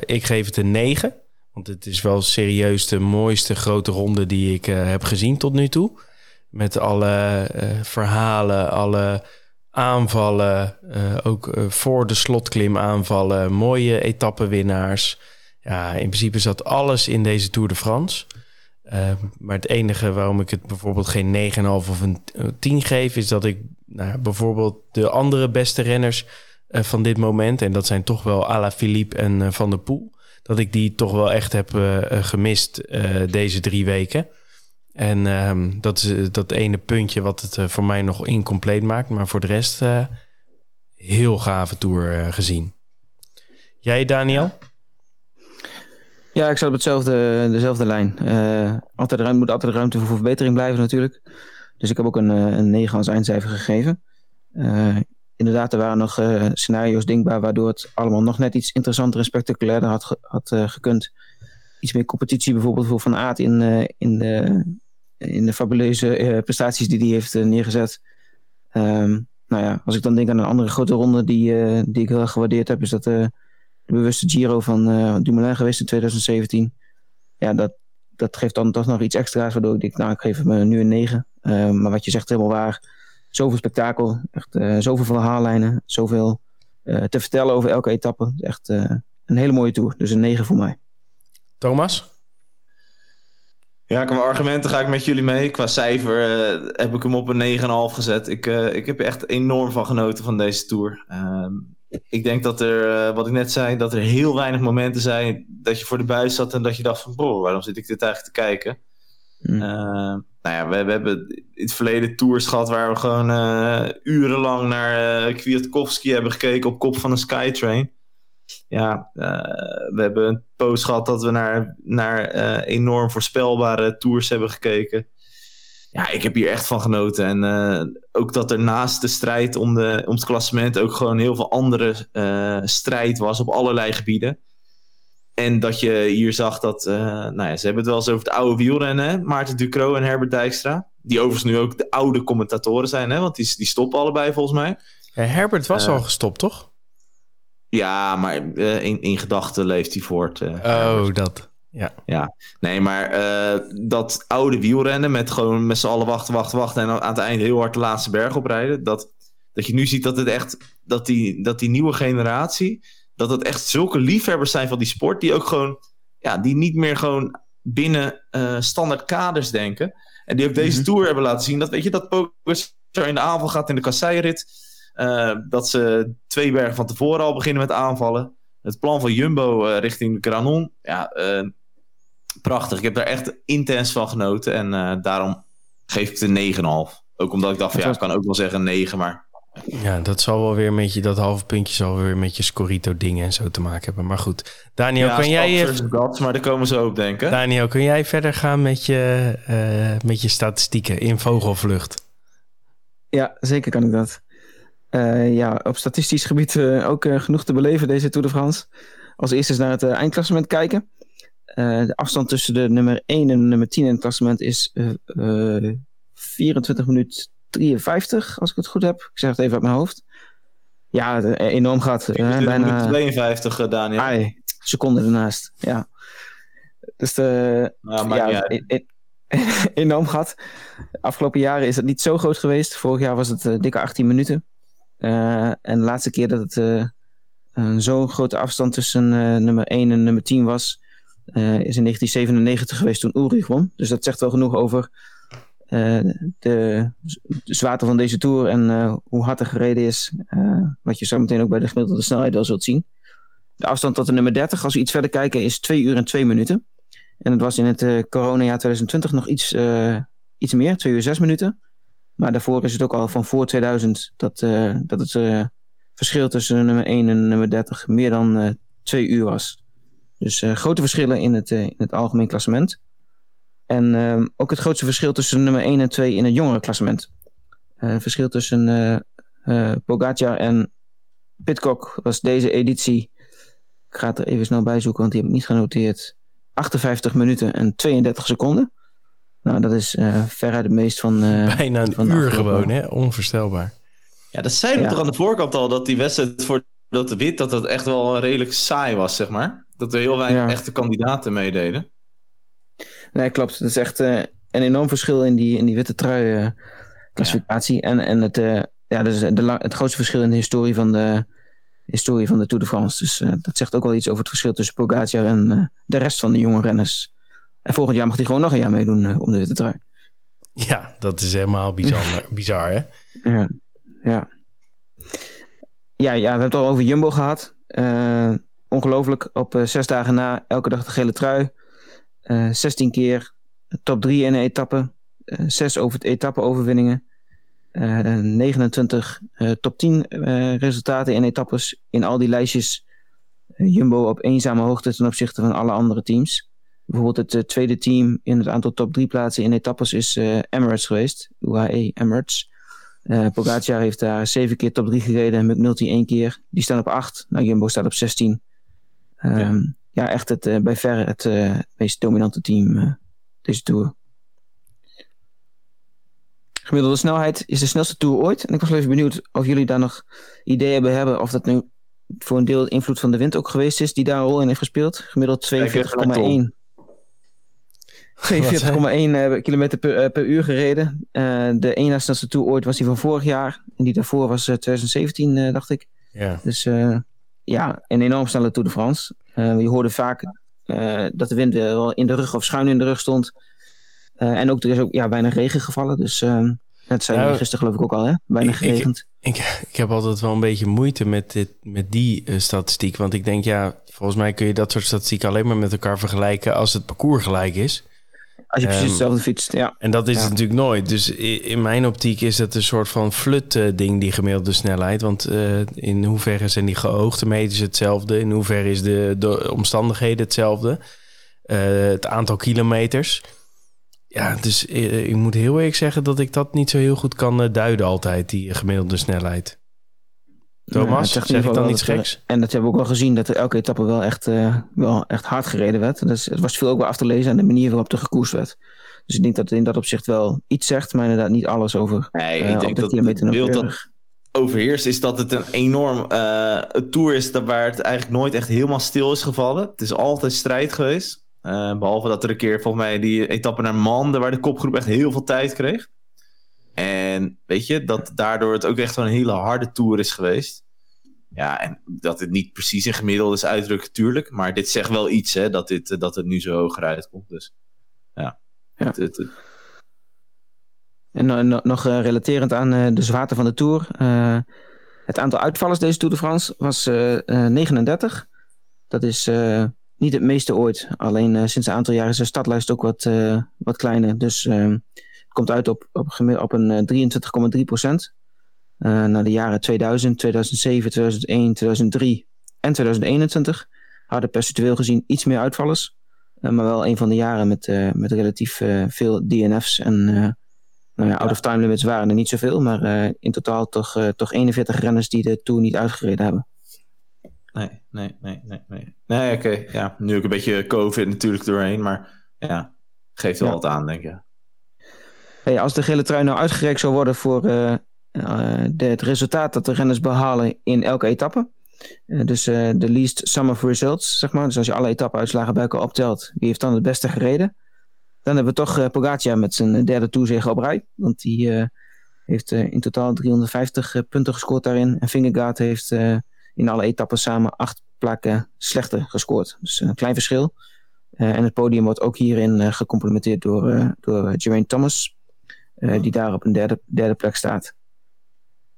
Ik geef het een 9. Want het is wel serieus de mooiste grote ronde die ik heb gezien tot nu toe. Met alle verhalen, alle aanvallen. ook voor de slotklim aanvallen. Mooie etappenwinnaars. Ja, in principe zat alles in deze Tour de France. Eh, maar het enige waarom ik het bijvoorbeeld geen 9,5 of een eh, 10 geef... is dat ik nou, bijvoorbeeld de andere beste renners eh, van dit moment... en dat zijn toch wel Alaphilippe en eh, Van der Poel... dat ik die toch wel echt heb eh, eh, gemist eh, deze drie weken... En ehm, dat is eh, dat ene puntje wat het eh, voor mij nog incompleet maakt. Maar voor de rest eh, heel gave tour eh, gezien. Jij, Daniel? Ja, ik zat op hetzelfde, dezelfde lijn. Eh altijd ruimte, moet altijd ruimte voor verbetering blijven natuurlijk. Dus ik heb ook een, eh, een 9 als eindcijfer gegeven. Eh, inderdaad, er waren nog scenario's denkbaar waardoor het allemaal nog net iets interessanter en spectaculairder had, ge- gekund. Iets meer competitie bijvoorbeeld voor Van Aert in, in, de, in de fabuleuze prestaties die hij heeft neergezet. Ehm, nou ja, als ik dan denk aan een andere grote ronde die, die ik heel gewaardeerd heb, is dat bewuste Giro van eh, Dumoulin geweest in 2017. Ja, dat, dat geeft dan toch nog iets extra's, waardoor ik denk, nou, ik geef hem nu een 9. Eh, maar wat je zegt, helemaal waar. Zoveel spektakel, echt eh, zoveel verhaallijnen, zoveel eh, te vertellen over elke etappe. Echt eh, een hele mooie tour, dus een 9 voor mij. Thomas? Ja, qua argumenten ga ik met jullie mee. Qua cijfer heb ik hem op een 9,5 gezet. Ik, eh, ik heb er echt enorm van genoten van deze tour. Ehm, ik denk dat er, eh, wat ik net zei, dat er heel weinig momenten zijn dat je voor de buis zat en dat je dacht van, boh, waarom zit ik dit eigenlijk te kijken? Uh, nou ja, we, we, hebben in het verleden tours gehad waar we gewoon uh, urenlang naar uh, Kwiatkowski hebben gekeken op kop van een Skytrain. Ja, we hebben een post gehad dat we naar, naar enorm voorspelbare tours hebben gekeken. Ja, ik heb hier echt van genoten. En ook dat er naast de strijd om, de, om het klassement ook gewoon heel veel andere strijd was op allerlei gebieden. En dat je hier zag dat, uh, nou ja, ze hebben het wel eens over het oude wielrennen, Maarten Ducro en Herbert Dijkstra. Die overigens nu ook de oude commentatoren zijn, hè? want die, die stoppen allebei volgens mij. Ja, Herbert was al gestopt, toch? Ja, maar in, in gedachten leeft hij voort. oh, Herbert. dat. Ja. ja, nee, maar dat oude wielrennen met gewoon met z'n allen wachten, wachten, wachten en aan het eind heel hard de laatste berg oprijden. Dat, dat je nu ziet dat het echt, dat die, dat die nieuwe generatie, dat het echt zulke liefhebbers zijn van die sport. Die ook gewoon, ja, die niet meer gewoon binnen uh, standaard kaders denken. En die ook deze mm -hmm. tour hebben laten zien. Dat weet je, dat Pogacar in de aanval gaat in de kasseirit. Uh, dat ze twee bergen van tevoren al beginnen met aanvallen. Het plan van Jumbo uh, richting Granon. Ja, prachtig. Ik heb daar echt intens van genoten. En daarom geef ik de 9,5. Ook omdat ik dacht, van, ja, ik kan ook wel zeggen 9, maar ja, dat zal wel weer met je, dat halve puntje zal weer met je Scorito dingen en zo te maken hebben. Maar goed, Daniel, ja, kan jij... Dat, maar daar komen ze ook, denken. Daniel, kun jij verder gaan met je, uh, met je statistieken in vogelvlucht? Ja, zeker kan ik dat. Uh, ja, op statistisch gebied uh, ook genoeg te beleven deze Tour de France. Als eerste naar het eindklassement kijken. De afstand tussen de nummer 1 en de nummer 10 in het klassement is 24 minuten 53, als ik het goed heb. Ik zeg het even uit mijn hoofd. Ja, enorm gaat. Uh, bijna 52, Daniel. Ai, seconde ernaast. Ja. Dus de, nou, ja, e enorm gat. Afgelopen jaren is het niet zo groot geweest. Vorig jaar was het uh, dikke 18 minuten. Uh, en de laatste keer dat het uh, zo'n grote afstand tussen nummer 1 en nummer 10 was, is in 1997 geweest toen Ulrich won. Dus dat zegt wel genoeg over uh, de, de zwaarte van deze tour en uh, hoe hard er gereden is. Wat je zo meteen ook bij de gemiddelde snelheid wel zult zien. De afstand tot de nummer 30, als we iets verder kijken, is 2 uur en 2 minuten. En het was in het coronajaar 2020 nog iets, iets meer, 2 uur 6 minuten. Maar daarvoor is het ook al van voor 2000 dat, dat het verschil tussen nummer 1 en nummer 30 meer dan 2 uur was. Dus grote verschillen in het, in het algemeen klassement. En uh, ook het grootste verschil tussen nummer 1 en 2 in het jongere klassement. Uh, het verschil tussen uh, uh, Pogacar en Pitcock was deze editie. Ik ga het er even snel bij zoeken, want die heb ik niet genoteerd. 58 minuten en 32 seconden. Nou, dat is veruit het meest van. Bijna een van uur gewoon, hè? Onvoorstelbaar. Ja, dat zeiden we ja. toch aan de voorkant al dat die wedstrijd voor dat de wit dat dat echt wel redelijk saai was, zeg maar. Dat er heel weinig ja. echte kandidaten meededen. Nee, klopt. Het is echt uh, een enorm verschil in die, in die witte trui uh, klassificatie. Ja. En, en het, uh, ja, dus de, het grootste verschil in de historie van de, historie van de Tour de France. Dus dat zegt ook wel iets over het verschil tussen Pogacar en de rest van de jonge renners. En volgend jaar mag hij gewoon nog een jaar meedoen om de witte trui. Ja, dat is helemaal bizar, bizar hè? Ja, ja. Ja, ja, we hebben het al over Jumbo gehad. ongelooflijk, op zes dagen na elke dag de gele trui. Uh, 16 keer top 3 in een etappe. Uh, 6 over etappe-overwinningen. Uh, 29 top 10 resultaten in etappes. In al die lijstjes Jumbo op eenzame hoogte ten opzichte van alle andere teams. Bijvoorbeeld het tweede team in het aantal top 3 plaatsen in etappes is Emirates geweest. UAE Emirates. Uh, Pogacar heeft daar 7 keer top 3 gereden en McNulty 1 keer. Die staan op 8. Nou, Jumbo staat op 16. Um, ja ja, echt het, uh, bij verre het uh, meest dominante team deze Tour. Gemiddelde snelheid is de snelste Tour ooit. En ik was wel even benieuwd of jullie daar nog ideeën hebben, hebben of dat nu voor een deel de invloed van de wind ook geweest is die daar een rol in heeft gespeeld. Gemiddeld 42,1 42,1 kilometer per, per, uur gereden. de één na snelste Tour ooit was die van vorig jaar. En die daarvoor was 2017, dacht ik. Ja. Dus ja, een enorm snelle Tour de France. Je hoorde vaak dat de wind wel in de rug of schuin in de rug stond. En ook er is ook ja, weinig regen gevallen. Dus dat zei nou, gisteren geloof ik ook al, hè? Weinig geregend. Ik, ik, ik, heb altijd wel een beetje moeite met, dit, met die statistiek. Want ik denk, ja, volgens mij kun je dat soort statistieken alleen maar met elkaar vergelijken als het parcours gelijk is. Als je precies Ehm, hetzelfde fietst, ja. En dat is Ja. het natuurlijk nooit. Dus in mijn optiek is het een soort van flut-ding, die gemiddelde snelheid. Want eh, in hoeverre zijn die geoogde meters hetzelfde? In hoeverre is de, de omstandigheden hetzelfde? Eh, het aantal kilometers. Ja, dus eh, ik moet heel eerlijk zeggen dat ik dat niet zo heel goed kan eh, duiden altijd, die gemiddelde snelheid. Thomas, Ja, zeg ik dan iets geks? En dat hebben we ook wel gezien, dat er elke etappe wel echt, eh, wel echt hard gereden werd. Dus het was veel ook wel af te lezen aan de manier waarop er gekoerst werd. Dus ik denk dat het in dat opzicht wel iets zegt, maar inderdaad niet alles over Nee, eh, ik denk de dat kilometer het beeld dat overheerst is dat het een enorm eh, een tour is dat- waar het eigenlijk nooit echt helemaal stil is gevallen. Het is altijd strijd geweest. Eh, behalve dat er een keer volgens mij die etappe naar Mande, waar de kopgroep echt heel veel tijd kreeg. En weet je, dat daardoor het ook echt wel een hele harde tour is geweest. Ja, en dat het niet precies in gemiddelde is uitdrukken, tuurlijk. Maar dit zegt wel iets, hè, dat, dit, eh, dat het nu zo hoger uitkomt. Dus ja. Ja. Het- het- het- En no- no- nog eh, relaterend aan eh, de zwaarte van de Tour. het aantal uitvallers deze Tour de France was eh, eh, 39. Dat is niet het meeste ooit. Alleen sinds een aantal jaren is de stadlijst ook wat, wat kleiner. Dus eh, het komt uit op, op, op een eh, 23,3 procent. Eh, naar de jaren 2000, 2007, 2001, 2003 en 2021 hadden percentueel gezien iets meer uitvallers. Eh, maar wel een van de jaren met, eh, met relatief eh, veel DNF's en eh, nou ja, out of time limits waren er niet zoveel, maar eh, in totaal toch, eh, toch 41 renners die de Tour niet uitgereden hebben. Nee, nee, nee, nee, nee. Nee, oké. Ja, nu ook een beetje COVID natuurlijk doorheen, maar ja, geeft wel Ja. wat aan, denk ik. Als de gele trui nou uitgereikt zou worden voor eh, eh, de, het resultaat dat de renners behalen in elke etappe, eh, dus eh, de least sum of results, zeg maar, dus als je alle etappeuitslagen bij elkaar optelt, wie heeft dan het beste gereden? Dan hebben we toch eh, Pogacar met zijn derde toezege op rij, want die eh, heeft eh, in totaal 350 eh, punten gescoord daarin. En Vingegaard heeft eh, in alle etappes samen acht plakken slechter gescoord. Dus een klein verschil. Eh, en het podium wordt ook hierin eh, gecomplementeerd door, eh door Thomas, eh, die daar op een derde, derde plek staat.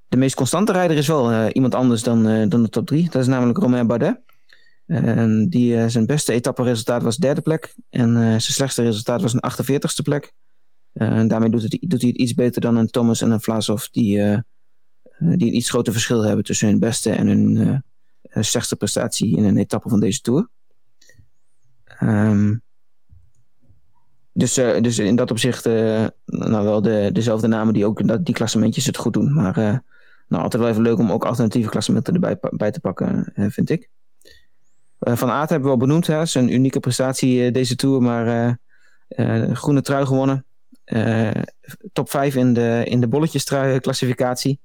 De meest constante rijder is wel eh, iemand anders dan, eh, dan de top drie. Dat is namelijk Romain Bardet. En die, zijn beste etapperesultaat was derde plek. En zijn slechtste resultaat was een 48ste plek. En daarmee doet, het, doet hij het iets beter dan een Thomas en een Vlasov, die, die een iets groter verschil hebben tussen hun beste en hun slechtste prestatie in een etappe van deze Tour. Ehm, dus, eh, dus in dat opzicht eh, nou wel de, dezelfde namen die ook dat, die klassementjes het goed doen. Maar eh, nou, altijd wel even leuk om ook alternatieve klassementen erbij bij te pakken, vind ik. Van Aert hebben we al benoemd. Hè? Zijn unieke prestatie deze Tour. Maar groene trui gewonnen. Top 5 in de, in de bolletjestrui klassificatie.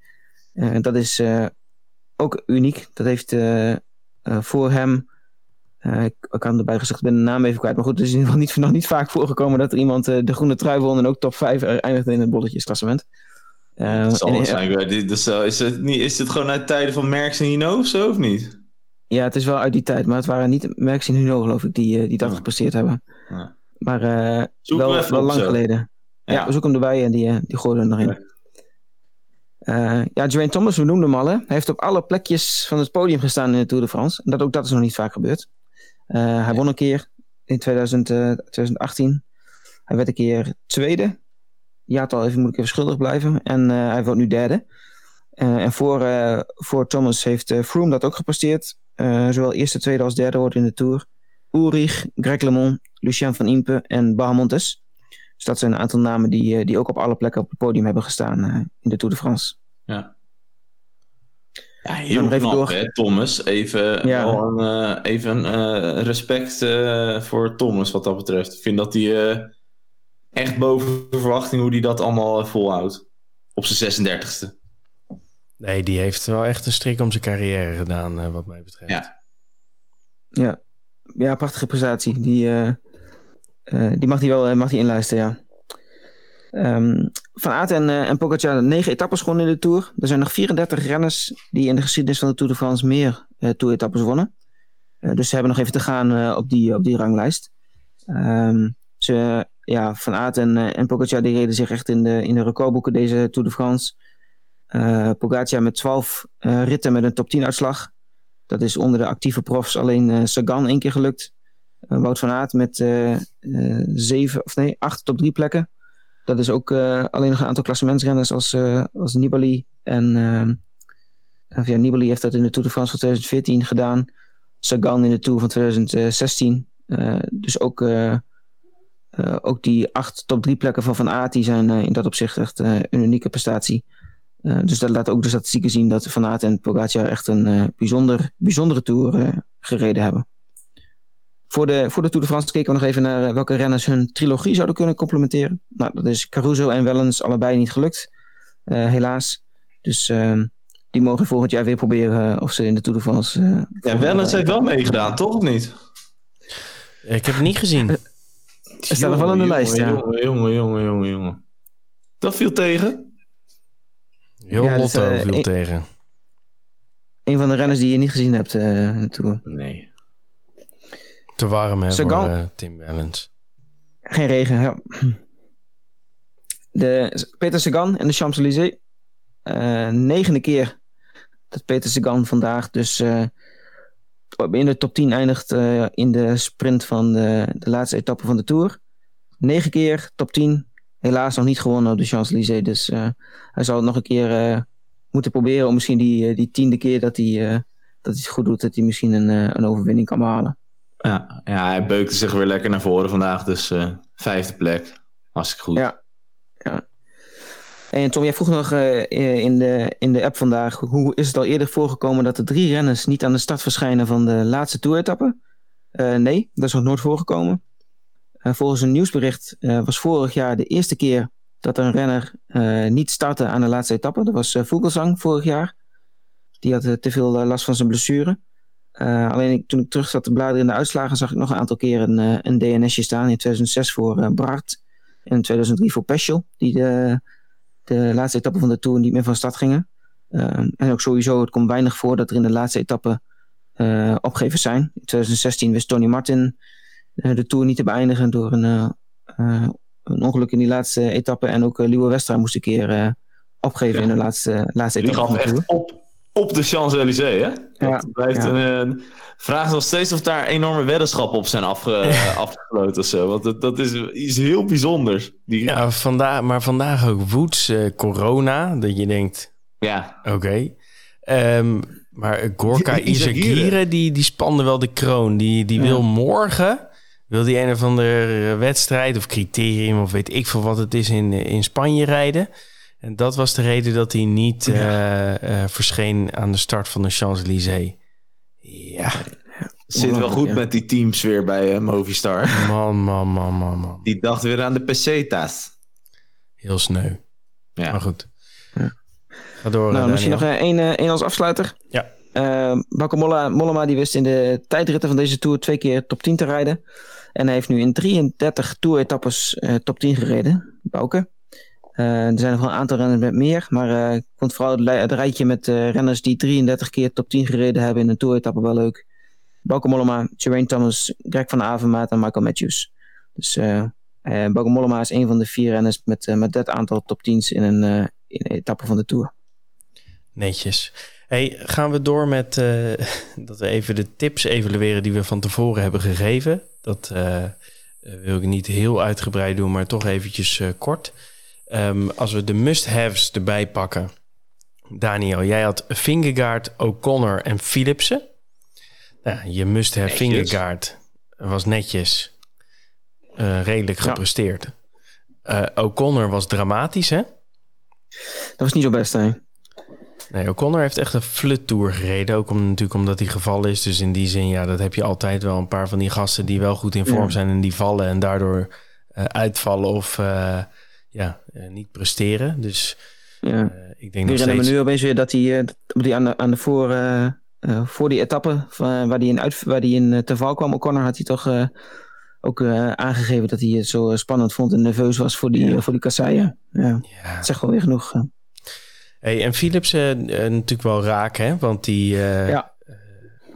Dat is ook uniek. Dat heeft voor hem... eh, ik, ik had erbij gezegd, ik ben de naam even kwijt. Maar goed, het is in ieder geval niet, nog niet vaak voorgekomen... dat er iemand eh, de groene trui won en ook top 5 eindigde in het bolletjesklassement. Eh, Het zal wel zijn. eh, dit- Dus, eh, is, het niet, is het gewoon uit tijden van Merckx en Hino of zo, of niet? Ja, het is wel uit die tijd. Maar het waren niet Merckx en Huno, geloof ik, die, eh, die dat Ja. gepresteerd hebben. Ja. Maar eh, wel, wel op lang zo. geleden. Ja. we zoeken hem erbij en die, eh, die gooien er nog in. Eh, ja, Geraint Thomas, we noemden hem al. Hè. Hij heeft op alle plekjes van het podium gestaan in de Tour de France. En dat, ook dat is nog niet vaak gebeurd. Eh, hij won een keer in 2000, eh, 2018. Hij werd een keer tweede. Jaartal even moet ik even schuldig blijven. En eh, hij wordt nu derde. Eh, en voor, eh, voor Thomas heeft eh, Froome dat ook gepresteerd. Eh, zowel eerste, tweede als derde wordt in de Tour. Ulrich, Greg LeMond, Lucien van Impe en Bahamontes. Dus dat zijn een aantal namen die, eh, die ook op alle plekken op het podium hebben gestaan eh, in de Tour de France. Ja. Ja, Dan heel even knap, door. hè, Thomas. Even, Ja. wel een, eh, even eh, respect eh, voor Thomas wat dat betreft. Ik vind dat hij eh, echt boven verwachting hoe hij dat allemaal volhoudt. Op zijn 36e. Nee, die heeft wel echt een strik om zijn carrière gedaan, eh, wat mij betreft. Ja. Ja, ja prachtige prestatie. Die, eh, eh, die mag hij wel mag hij inlijsten, ja. Ehm, van Aert en, eh en negen etappes gewonnen in de Tour. Er zijn nog 34 renners die in de geschiedenis van de Tour de France meer eh Tour-etappes wonnen. Eh, dus ze hebben nog even te gaan op, die, op die ranglijst. Ehm, ze, ja, van Aert en, en Pogacar die reden zich echt in de, in de recordboeken deze Tour de France. Pogacar met 12 eh, ritten met een top 10 uitslag. Dat is onder de actieve profs alleen Sagan één keer gelukt. Wout van Aert met zeven, of nee, acht top drie plekken. Dat is ook alleen nog een aantal klassementsrenners als, als Nibali. En uh, ja, Nibali heeft dat in de Tour de France van 2014 gedaan. Sagan in de Tour van 2016. dus ook ook die acht top drie plekken van Van Aert die zijn in dat opzicht echt een unieke prestatie. dus dat laat ook de statistieken zien dat Van Aert en Pogacar echt een bijzonder, bijzondere Tour gereden hebben. Voor de, voor de Tour de France keken we nog even naar welke renners hun trilogie zouden kunnen complementeren. Nou, dat is Caruso en Wellens allebei niet gelukt, helaas. Dus ehm, die mogen volgend jaar weer proberen of ze in de Tour de France... ja, Wellens heeft wel meegedaan, toch of niet? Ik heb het niet gezien. Ze staan er wel in de lijst, ja. Jongen, jongen, jongen, jongen, jongen. Dat viel tegen. Heel ja, Lotto dus, uh, viel een, tegen. Een van de renners die je niet gezien hebt uh, naartoe. Nee. Te warm hè, Sagan. voor uh, Tim Wellens. Geen regen, ja. De, Peter Sagan en de Champs-Élysées. negende keer dat Peter Sagan vandaag dus in de top 10 eindigt uh, in de sprint van de, de, laatste etappe van de Tour. Negen keer top 10. Helaas nog niet gewonnen op de Champs-Élysées. Dus uh, hij zal het nog een keer uh, moeten proberen om misschien die, die tiende keer dat hij, dat hij het goed doet, dat hij misschien een, een overwinning kan behalen. Ja, ja, hij beukte zich weer lekker naar voren vandaag. Dus vijfde plek. Hartstikke goed. Ja, ja. En Tom, jij vroeg nog uh, in, de, in de app vandaag, hoe is het al eerder voorgekomen dat de drie renners niet aan de start verschijnen van de laatste toeretappe? Uh, nee, dat is nog nooit voorgekomen. Volgens een nieuwsbericht was vorig jaar de eerste keer dat een renner niet startte aan de laatste etappe. Dat was Vogelsang vorig jaar. Die had te veel last van zijn blessure. Alleen toen ik terug zat te bladeren in de uitslagen, zag ik nog een aantal keer een, een DNSje staan. In 2006 voor Bart en in 2003 voor Peschel, die de de laatste etappe van de Tour niet meer van start gingen. Ehm, en ook sowieso, het komt weinig voor dat er in de laatste etappe uh, opgevers zijn. In 2016 wist Tony Martin uh, de Tour niet te beëindigen door een, uh, een ongeluk in die laatste etappe. En ook Liewe Westra moest een keer opgeven in de laatste, laatste etappe van de Tour. Op, op de Champs-Élysées, hè? Ja, blijft ja. een, vraag nog steeds of daar enorme weddenschappen op zijn afge, afgesloten of zo. Want dat, dat is iets heel bijzonders. Die... Ja, vandaag, maar vandaag ook Woods uh, corona. Dat je denkt, ja, oké. Okay. Um, maar Gorka Izagirre, die, die spande wel de kroon. Die, die ja. wil morgen, wil die een of andere wedstrijd of criterium of weet ik veel wat het is in, in Spanje rijden. En dat was de reden dat hij niet ja. uh, uh, verscheen aan de start van de Champs-Élysées. Ja. Zit wel goed ja. met die teams weer bij uh, Movistar. Man, man, man, man, man. Die dacht weer aan de pesetas. Heel sneu. Ja. Maar goed. Ja. Ga door. Nou, misschien nog één, één als afsluiter. Ja. Uh, Bauke Mollema die wist in de tijdritten van deze Tour twee keer top 10 te rijden. En hij heeft nu in 33 Tour-etappes uh, top 10 gereden. Bauke. Uh, er zijn nog wel een aantal renners met meer. Maar uh, vond vooral het, rijtje met uh, renners die 33 keer top 10 gereden hebben in een toeretappe wel leuk. Bauke Mollema, Geraint Thomas, Greg van Avermaat en Michael Matthews. Dus Bauke Mollema is een van de vier renners met, met dat aantal top 10's in een, in etappe van de Tour. Netjes. Hey, gaan we door met dat we even de tips evalueren die we van tevoren hebben gegeven. Dat wil ik niet heel uitgebreid doen, maar toch eventjes kort. Um, als we de must-haves erbij pakken. Daniel, jij had Fingergaard, O'Connor en Philipsen. Nou, je must-have Fingergaard was netjes. Uh, redelijk gepresteerd. Ja. Uh, O'Connor was dramatisch, hè? Dat was niet zo best, hè? Nee, O'Connor heeft echt een flut tour gereden. Ook om, natuurlijk omdat hij gevallen is. Dus in die zin, ja, dat heb je altijd wel. Een paar van die gasten die wel goed in vorm ja. zijn en die vallen en daardoor uh, uitvallen of ja, uh, niet presteren. Dus ja. Uh, ik denk nog steeds... nu opeens weer dat hij, uh, die aan de, aan de voor, voor die etappe van, waar hij in, uit, waar die in te val kwam, O'Connor had hij toch ook aangegeven dat hij het zo spannend vond en nerveus was voor die, ja. voor die kasseien. Ja. ja. Dat zegt wel weer genoeg. Hey, en Philips natuurlijk wel raak, hè? Want die... ja.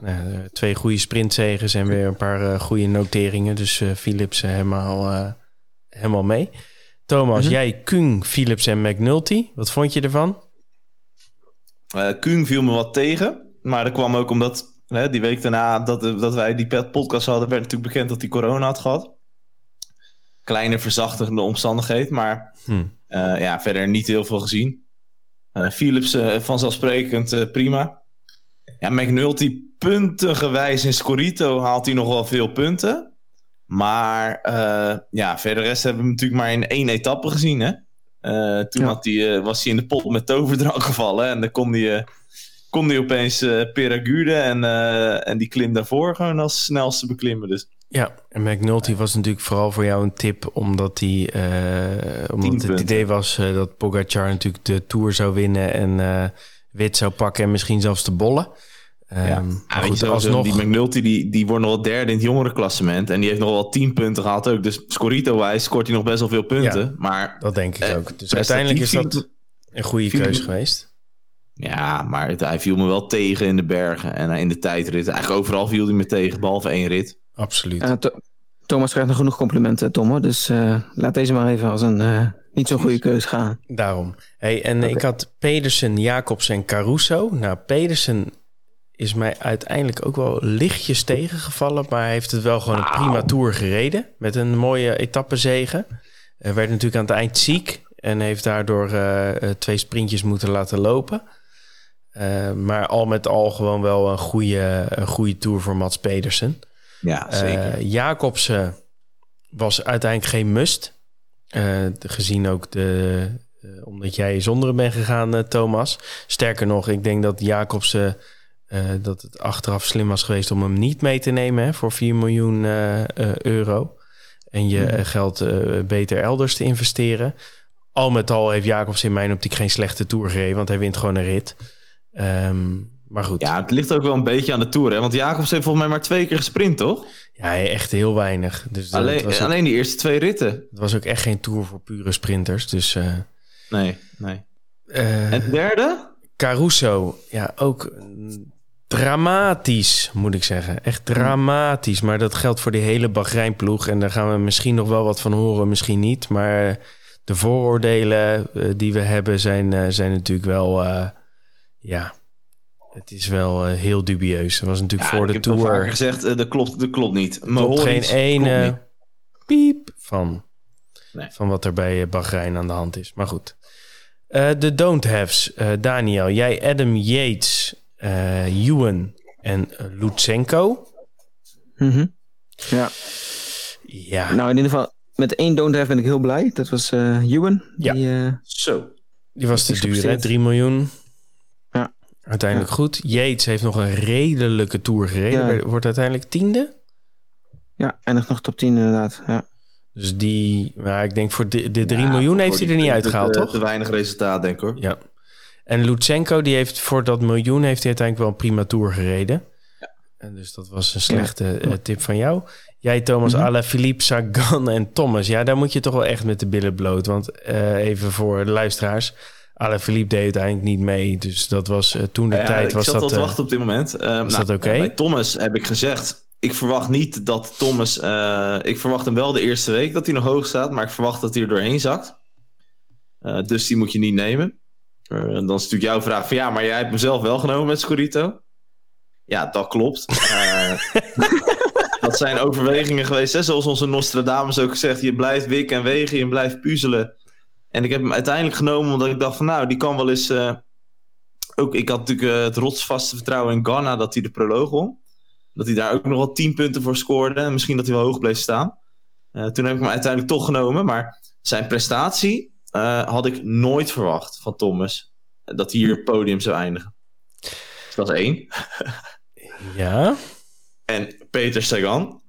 Nou, twee goede sprintzegens en weer een paar goede noteringen. Dus Philips helemaal, helemaal mee. Thomas, mm-hmm. jij Kung, Philips en McNulty. Wat vond je ervan? Uh, Kung viel me wat tegen. Maar dat kwam ook omdat Hè, die week daarna dat, dat wij die podcast hadden, werd natuurlijk bekend dat hij corona had gehad. Kleine verzachtende omstandigheid, maar hm. ja, verder niet heel veel gezien. Philips vanzelfsprekend prima. Ja, McNulty puntengewijs in Scorito haalt hij nog wel veel punten. Maar uh, ja, verder rest hebben we hem natuurlijk maar in één etappe gezien. Hè? Uh, toen had hij, uh, was hij in de pot met toverdrank gevallen. En dan kon hij, kon hij opeens Peragude en, en die klim daarvoor gewoon als snelste beklimmen. Dus. Ja, en McNulty was natuurlijk vooral voor jou een tip, omdat, hij, omdat het idee was dat Pogacar natuurlijk de Tour zou winnen en wit zou pakken en misschien zelfs de bollen. Ja. Um, goed, alsnog... Die McNulty die, die wordt nog wel derde in het jongerenklassement. En die heeft nog wel tien punten gehad ook. Dus Scorito-wijs scoort hij nog best wel veel punten. Ja, maar, dat denk ik eh, ook. Dus uiteindelijk is dat een goede keuze geweest. Ja, maar het, hij viel me wel tegen in de bergen en in de tijdrit. Eigenlijk overal viel hij me tegen, behalve één rit. Absoluut. Uh, Thomas krijgt nog genoeg complimenten, Tom. Dus uh, laat deze maar even als een uh, niet zo'n goede keuze gaan. Daarom. Hey, en okay. ik had Pedersen, Jacobs en Caruso. Nou, Pedersen is mij uiteindelijk ook wel lichtjes tegengevallen. Maar hij heeft het wel gewoon een prima tour gereden. Met een mooie etappezege. Hij werd natuurlijk aan het eind ziek. En heeft daardoor uh, twee sprintjes moeten laten lopen. Uh, maar al met al gewoon wel een goede, een goede tour voor Mats Pedersen. Ja, zeker. Jacobsen was uiteindelijk geen must. gezien ook de... omdat jij zonder bent gegaan, Thomas. Sterker nog, ik denk dat Jacobsen uh, dat het achteraf slim was geweest om hem niet mee te nemen hè, voor 4 miljoen uh, uh, euro. En je hmm. geld beter elders te investeren. Al met al heeft Jacobs in mijn optiek geen slechte tour gereden, want hij wint gewoon een rit. Um, maar goed. Ja, het ligt ook wel een beetje aan de tour. Hè? Want Jacobs heeft volgens mij maar twee keer gesprint, toch? Ja, echt heel weinig. Dus alleen, was alleen die eerste twee ritten. Het was ook echt geen tour voor pure sprinters. Dus, nee, nee. en de derde? Caruso. Ja, ook dramatisch, moet ik zeggen. Echt dramatisch. Maar dat geldt voor die hele Bahrein-ploeg. En daar gaan we misschien nog wel wat van horen, misschien niet. Maar de vooroordelen uh, die we hebben zijn, uh, zijn natuurlijk wel... Uh, ja, het is wel heel dubieus. Dat was natuurlijk ja, voor de Tour... Ik gezegd, dat, klopt, dat klopt niet. Er klopt geen ene piep van, nee. van wat er bij Bahrein aan de hand is. Maar goed. de don't haves. Daniel, jij Adam Yates uh, Ewan en Lutsenko. Mm -hmm. Ja. Ja. Nou, in ieder geval, met één don't have ben ik heel blij. Dat was uh, Ewan. Ja. Die, uh, Zo. Die was te duur, hè? 3 miljoen. Ja. Uiteindelijk ja. goed. Yates heeft nog een redelijke tour gereden. Ja. Wordt uiteindelijk tiende. Ja, en nog top 10 inderdaad. Ja. Dus die, maar ik denk voor de, de 3 ja, miljoen heeft hij er niet uitgehaald, toch? Te weinig resultaat, denk ik hoor. Ja. En Lutsenko, die heeft voor dat miljoen heeft hij uiteindelijk wel een prima tour gereden. Ja. En dus dat was een slechte ja. uh, tip van jou. Jij, Thomas, mm -hmm. Ala, Philippe, Sagan en Thomas. Ja, daar moet je toch wel echt met de billen bloot. Want uh, even voor de luisteraars. Ala Philippe deed uiteindelijk niet mee. Dus dat was uh, toen de ja, tijd. Ik was zat dat, al te wachten op dit moment. was nou, dat oké? Okay? Bij Thomas heb ik gezegd. Ik verwacht niet dat Thomas. ik verwacht hem wel de eerste week dat hij nog hoog staat. Maar ik verwacht dat hij er doorheen zakt. dus die moet je niet nemen. Uh, dan is natuurlijk jouw vraag van ja, maar jij hebt mezelf wel genomen met Scorito. Ja, dat klopt. Uh, dat zijn overwegingen geweest. Hè? Zoals onze Nostradamus ook gezegd. Je blijft wikken en wegen, je blijft puzzelen. En ik heb hem uiteindelijk genomen omdat ik dacht van nou, die kan wel eens... Uh, ook, ik had natuurlijk het rotsvaste vertrouwen in Ghana dat hij de proloog won. Dat hij daar ook nog wel 10 punten voor scoorde. En misschien dat hij wel hoog bleef staan. toen heb ik hem uiteindelijk toch genomen. Maar zijn prestatie uh, had ik nooit verwacht van Thomas dat hij hier het podium zou eindigen. Dus dat is één. ja. En Peter Sagan.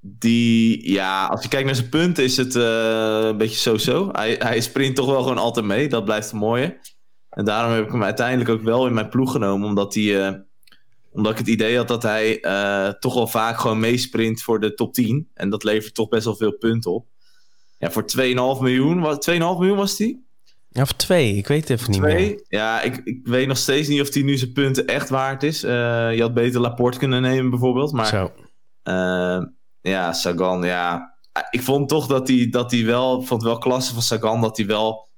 Die, ja, als je kijkt naar zijn punten is het uh, een beetje zo-zo. Hij, hij sprint toch wel gewoon altijd mee. Dat blijft het mooie. En daarom heb ik hem uiteindelijk ook wel in mijn ploeg genomen. Omdat, hij, uh, omdat ik het idee had dat hij toch wel vaak gewoon meesprint voor de top 10. En dat levert toch best wel veel punten op. Ja, voor 2,5 miljoen. 2,5 miljoen was die? Ja, of twee. Ik weet het even niet twee? meer. Ja, ik, ik weet nog steeds niet of die nu zijn punten echt waard is. Uh, je had beter Laporte kunnen nemen bijvoorbeeld. Maar Zo. Uh, ja, Sagan, ja. Ik vond toch dat hij dat die wel... vond wel klasse van Sagan dat hij wel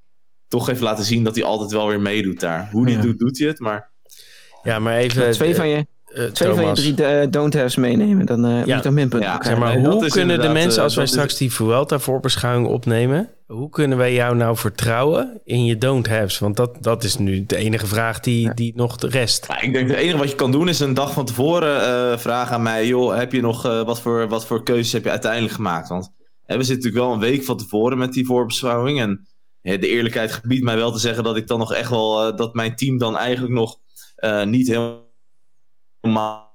toch heeft laten zien dat hij altijd wel weer meedoet daar. Hoe die ja. doet, doet hij het, maar... Ja, maar even... Twee van je, uh, Twee van je drie uh, don't haves meenemen, dan uh, ja. moet je minpunten ja, zeg maar, Hoe kunnen de mensen, als wij straks die Vuelta voorbeschouwing opnemen... hoe kunnen wij jou nou vertrouwen in je don't haves? Want dat, dat is nu de enige vraag die, ja. die nog de rest... Ja, ik denk het enige wat je kan doen is een dag van tevoren vragen aan mij... joh, heb je nog, wat, voor, wat voor keuzes heb je uiteindelijk gemaakt? Want we zitten natuurlijk wel een week van tevoren met die voorbeschouwing... en de eerlijkheid gebiedt mij wel te zeggen dat ik dan nog echt wel... dat mijn team dan eigenlijk nog niet helemaal helemaal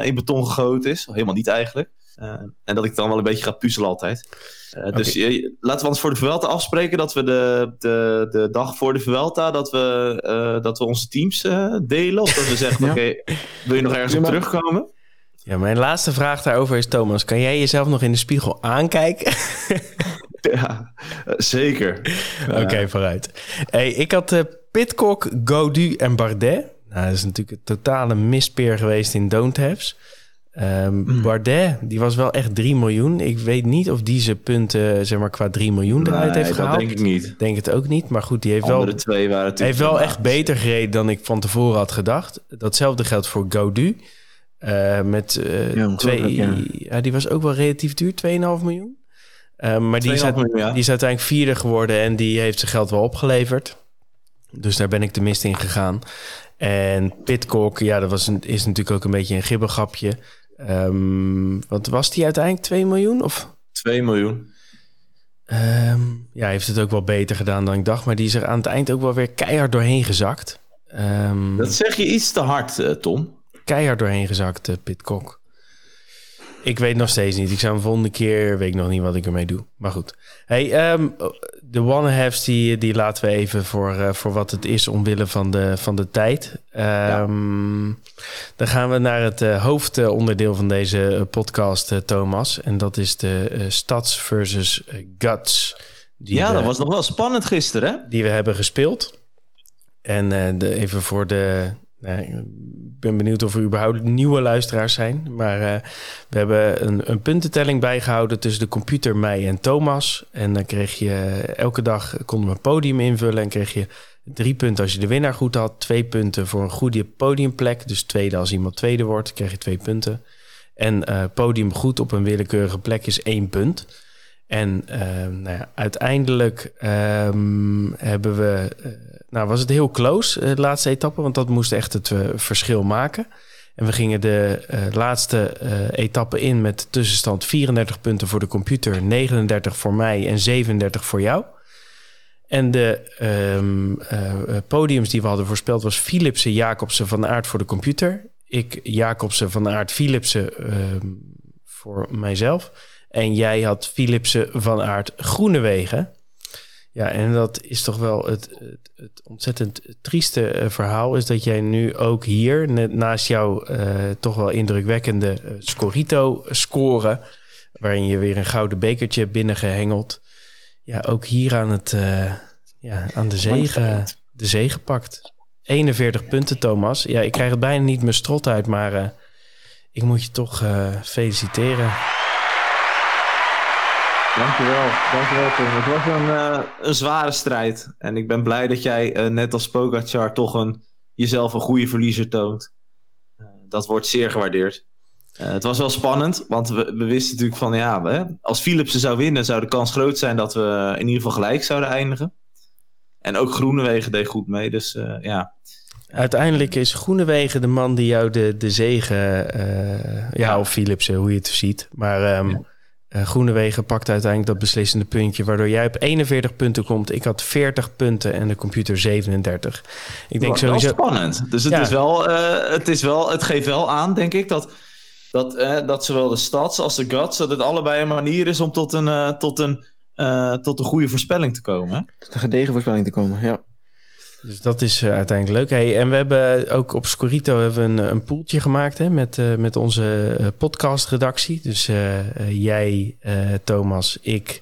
uh, in beton gegoten is. Helemaal niet eigenlijk. Uh, en dat ik dan wel een beetje ga puzzelen altijd. Uh, okay. Dus laten we ons voor de Vuelta afspreken dat we de, de, de dag voor de Vuelta dat we, dat we onze teams delen. Of dat we zeggen, ja. oké, okay, wil je nog ergens op terugkomen? Ja, mijn laatste vraag daarover is, Thomas, kan jij jezelf nog in de spiegel aankijken? ja, zeker. Oké, okay, vooruit. Hey, ik had uh, Pitcock, Godu en Bardet. Nou, dat is natuurlijk een totale mispeer geweest in Don't Haves. Um, mm. Bardet, die was wel echt 3 miljoen. Ik weet niet of die zijn punten, zeg maar, qua 3 miljoen eruit nee, heeft gehaald. denk ik niet. Denk het ook niet. Maar goed, die heeft Andere wel, twee waren heeft wel echt beter gereden dan ik van tevoren had gedacht. Datzelfde geldt voor Gaudu. Uh, met uh, ja, twee, ja. ja. die was ook wel relatief duur, 2,5 miljoen. Uh, maar die is, uit, miljoen, ja. die is uiteindelijk vierde geworden en die heeft zijn geld wel opgeleverd. Dus daar ben ik de mist in gegaan. En Pitcock, ja, dat was een, is natuurlijk ook een beetje een gibbergapje. Um, want was die uiteindelijk 2 miljoen? Of? 2 miljoen. Um, ja, heeft het ook wel beter gedaan dan ik dacht. Maar die is er aan het eind ook wel weer keihard doorheen gezakt. Um, dat zeg je iets te hard, uh, Tom. Keihard doorheen gezakt, uh, Pitcock. Ik weet nog steeds niet. Ik zou een volgende keer, weet ik nog niet wat ik ermee doe. Maar goed. Hey, um, de one-halves die, die laten we even voor, uh, voor wat het is omwille van de, van de tijd. Um, ja. Dan gaan we naar het uh, hoofdonderdeel van deze podcast, uh, Thomas. En dat is de Stads versus Guts. ja, we, dat was nog wel spannend gisteren, hè? Die we hebben gespeeld. En de, even voor de Ik ben benieuwd of er überhaupt nieuwe luisteraars zijn. Maar uh, we hebben een, een, puntentelling bijgehouden tussen de computer, mij en Thomas. En dan kreeg je elke dag konden we een podium invullen en kreeg je drie punten als je de winnaar goed had. Twee punten voor een goede podiumplek. Dus tweede als iemand tweede wordt, krijg je twee punten. En uh, podium goed op een willekeurige plek is één punt. En uh, nou ja, uiteindelijk um, hebben we nou, was het heel close, eh, de laatste etappe, want dat moest echt het uh, verschil maken. En we gingen de laatste etappe in met tussenstand 34 punten voor de computer, 39 voor mij en 37 voor jou. En de um, podiums die we hadden voorspeld was Philipsen, Jacobsen, Van Aert voor de computer. Ik, Jacobsen, Van Aert, Philipsen voor mijzelf. En jij had Philipsen, Van Aert, Groenewegen. Ja, en dat is toch wel het, het, het ontzettend trieste uh, verhaal. Is dat jij nu ook hier, net naast jouw uh, toch wel indrukwekkende uh, Scorito scoren. Waarin je weer een gouden bekertje hebt binnengehengeld. Ja, ook hier aan, het, ja, aan de, zege, de zege pakt. 41 punten, Thomas. Ja, ik krijg het bijna niet mijn strot uit, maar ik moet je toch feliciteren. Dankjewel, dankjewel Tom. Het was een, uh, een zware strijd. En ik ben blij dat jij, uh, net als Pogacar, toch een, jezelf een goede verliezer toont. Uh, dat wordt zeer gewaardeerd. het was wel spannend, want we, we wisten natuurlijk van... ja, we, als Philipsen zou winnen, zou de kans groot zijn... dat we in ieder geval gelijk zouden eindigen. En ook Groenewegen deed goed mee, dus ja... Uiteindelijk is Groenewegen de man die jou de, de zegen... ja, ja, of Philipsen, hoe je het ziet. Maar... Um, ja. Uh, Groenewegen pakt uiteindelijk dat beslissende puntje, waardoor jij op 41 punten komt. Ik had 40 punten en de computer 37. Ik denk sowieso. Wel spannend. Dus het, ja. is wel, uh, het, is wel, het geeft wel aan, denk ik, dat, dat, uh, dat zowel de stads als de guts, dat het allebei een manier is om tot een, tot een, tot een goede voorspelling te komen. Tot een gedegen voorspelling te komen, ja. Dus dat is uh, uiteindelijk leuk. Hey, en we hebben ook op Scorito hebben we een, een poeltje gemaakt hè, met, uh, met onze podcastredactie. Dus jij, Thomas, ik,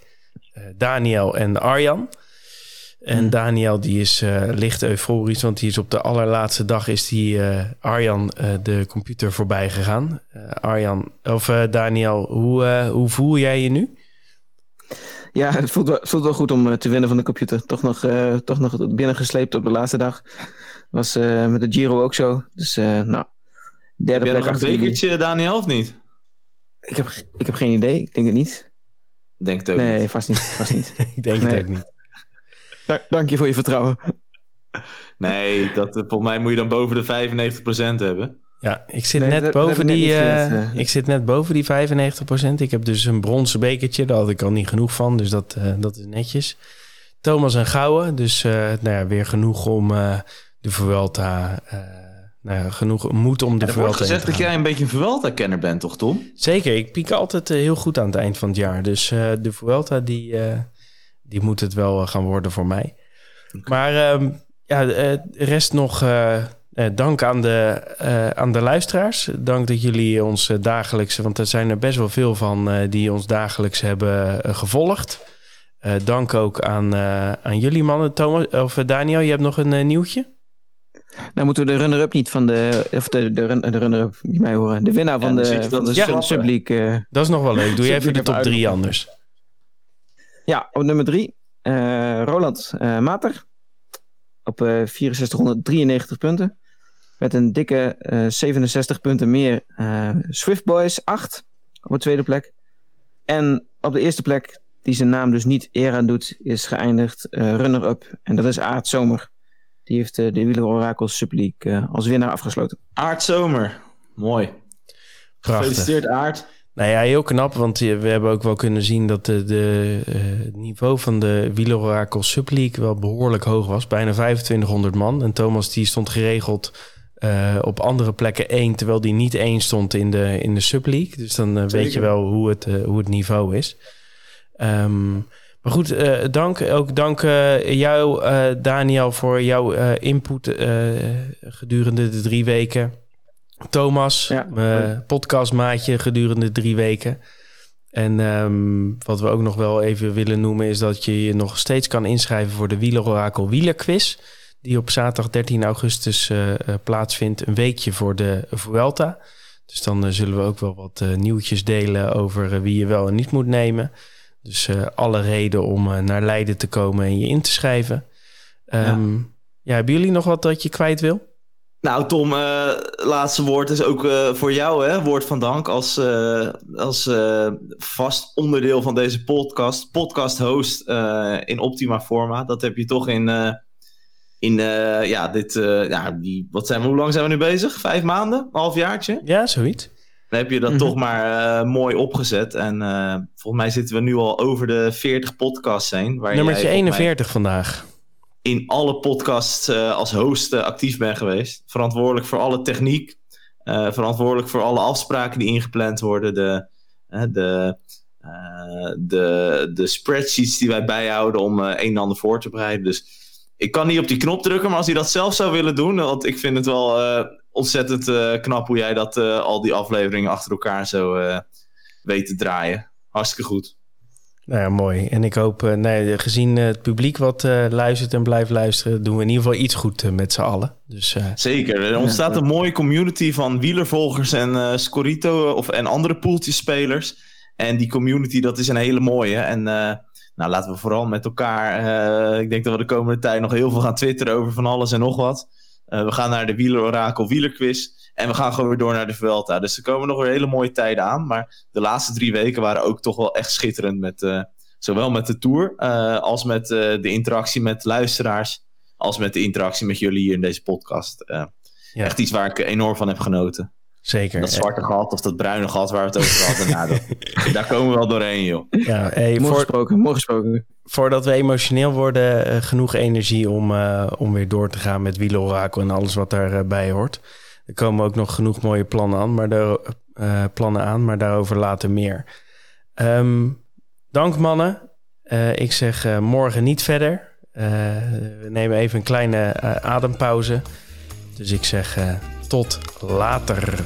Daniel en Arjan. En mm. Daniel die is licht euforisch, want die is op de allerlaatste dag is die Arjan de computer voorbij gegaan. Arjan, of Daniel, hoe, hoe voel jij je nu? Ja, het voelt wel, voelt wel goed om uh, te winnen van de computer. Toch nog, uh, toch nog binnengesleept op de laatste dag. Was uh, met de Giro ook zo. Dus nou, Derde Heb plek nog een bekertje, Daniel, of niet? Ik heb, ik heb geen idee. Ik denk het niet. Denk het ook niet. Nee, vast niet. Vast niet. Ik denk Nee. het ook niet. Da- Dank je voor je vertrouwen. Nee, dat, eh, volgens mij moet je dan boven de 95% hebben. Ja, ik zit, Nee, net dat- boven net die, ik zit net boven die 95%. Ik heb dus een bronzen bekertje. Daar had ik al niet genoeg van. Dus dat, eh, dat is netjes. Thomas en gouden. Dus eh, nou ja, weer genoeg om eh, de Vuelta... eh, nou ja, genoeg moed om de wordt Vuelta in gezegd dat jij een beetje een Vuelta-kenner bent, toch Tom? Zeker, ik piek altijd heel goed aan het eind van het jaar. Dus eh, de Vuelta, die, eh, die moet het wel gaan worden voor mij. Maar ehm, ja, rest nog eh, dank aan de, eh, aan de luisteraars. Dank dat jullie ons eh, dagelijks, want er zijn er best wel veel van eh, die ons dagelijks hebben gevolgd. Eh, dank ook aan, eh, aan jullie mannen. Thomas, of Daniel, je hebt nog een nieuwtje? Nou moeten we de runner-up niet van de... Of de, de, run- de runner-up, niet mij horen. De winnaar van de, van de dat te sub- slappen. Subleague... eh, Dat is nog wel leuk. Doe je Zal even de top drie uitlopen? anders. Ja, op nummer drie. eh, Roland eh, Mater. Op eh 6493 punten. Met een dikke eh 67 punten meer. eh Swift Boys 8 op de tweede plek. En op de eerste plek, die zijn naam dus niet eer aan doet, is geëindigd eh, runner-up. En dat is Aard Zomer. Die heeft eh, de Wieler Oracle Sub League eh, als winnaar afgesloten. Aard Zomer. Mooi. Prachtig. Gefeliciteerd Aard. Nou ja, heel knap, want we hebben ook wel kunnen zien dat de, de, eh, het niveau van de Wielerorakel Subleague wel behoorlijk hoog was. Bijna 2500 man. En Thomas die stond geregeld eh, op andere plekken één, terwijl die niet één stond in de, in de Subleague. Dus dan eh, weet je wel hoe het, hoe het niveau is. Ehm, maar goed, dank. Ook dank jou, Daniel, voor jouw input gedurende de drie weken. Thomas, Ja. mijn podcastmaatje gedurende drie weken. En ehm, wat we ook nog wel even willen noemen... is dat je je nog steeds kan inschrijven voor de Wielerorakel Wielerquiz... die op zaterdag 13 augustus eh, eh, plaatsvindt. Een weekje voor de Vuelta. Dus dan eh, zullen we ook wel wat eh, nieuwtjes delen... over eh, wie je wel en niet moet nemen. Dus eh, alle reden om eh, naar Leiden te komen en je in te schrijven. Ehm, ja. hebben jullie nog wat dat je kwijt wil? Nou, Tom, eh, laatste woord is ook eh, voor jou, hè? Woord van dank als, eh, als vast onderdeel van deze podcast. Podcast-host in Optima Forma. Dat heb je toch in, in ja, dit, ja, die, wat zijn we, hoe lang zijn we nu bezig? Vijf maanden? Een halfjaartje? Ja, zoiets. Dan heb je dat Mhm. toch maar mooi opgezet. En volgens mij zitten we nu al over de 40 podcasts heen. Waar Nummertje jij volgens mij 41 vandaag. In alle podcasts eh, als host eh, actief ben geweest. Verantwoordelijk voor alle techniek. eh, verantwoordelijk voor alle afspraken die ingepland worden. De, de, de, de spreadsheets die wij bijhouden om een en ander voor te bereiden. Dus ik kan niet op die knop drukken, maar als hij dat zelf zou willen doen. Want ik vind het wel ontzettend knap hoe jij dat al die afleveringen achter elkaar zo weet te draaien. Hartstikke goed. Nou ja, mooi. En ik hoop, eh, nee, gezien eh, het publiek wat eh, luistert en blijft luisteren, doen we in ieder geval iets goed met z'n allen. Dus eh, Zeker. Er ontstaat een mooie community van wielervolgers en eh Scorito of, en andere poeltjespelers. En die community, dat is een hele mooie. En eh, nou, laten we vooral met elkaar... eh, ik denk dat we de komende tijd nog heel veel gaan twitteren over van alles en nog wat. Eh, we gaan naar de Wielerorakel Wielerquiz. En we gaan gewoon weer door naar de Vuelta. Dus er komen nog weer hele mooie tijden aan. Maar de laatste drie weken waren ook toch wel echt schitterend. Met, eh, zowel met de Tour eh, als met eh, de interactie met luisteraars. Als met de interactie met jullie hier in deze podcast. Eh, Ja. Echt iets waar ik enorm van heb genoten. zeker. Dat zwarte gat of dat bruine gat waar we het over hadden. nou, dat- daar komen we wel doorheen, joh. Ja, hey, Mooi voor, gesproken, mooi gesproken. voordat we emotioneel worden, genoeg energie om, eh, om weer door te gaan met Wielerorakel en alles wat daarbij hoort. Er komen ook nog genoeg mooie plannen aan, maar, daar, eh, plannen aan, maar daarover later meer. Ehm, dank mannen. Eh, ik zeg eh, morgen niet verder. We nemen even een kleine adempauze. Dus ik zeg tot later.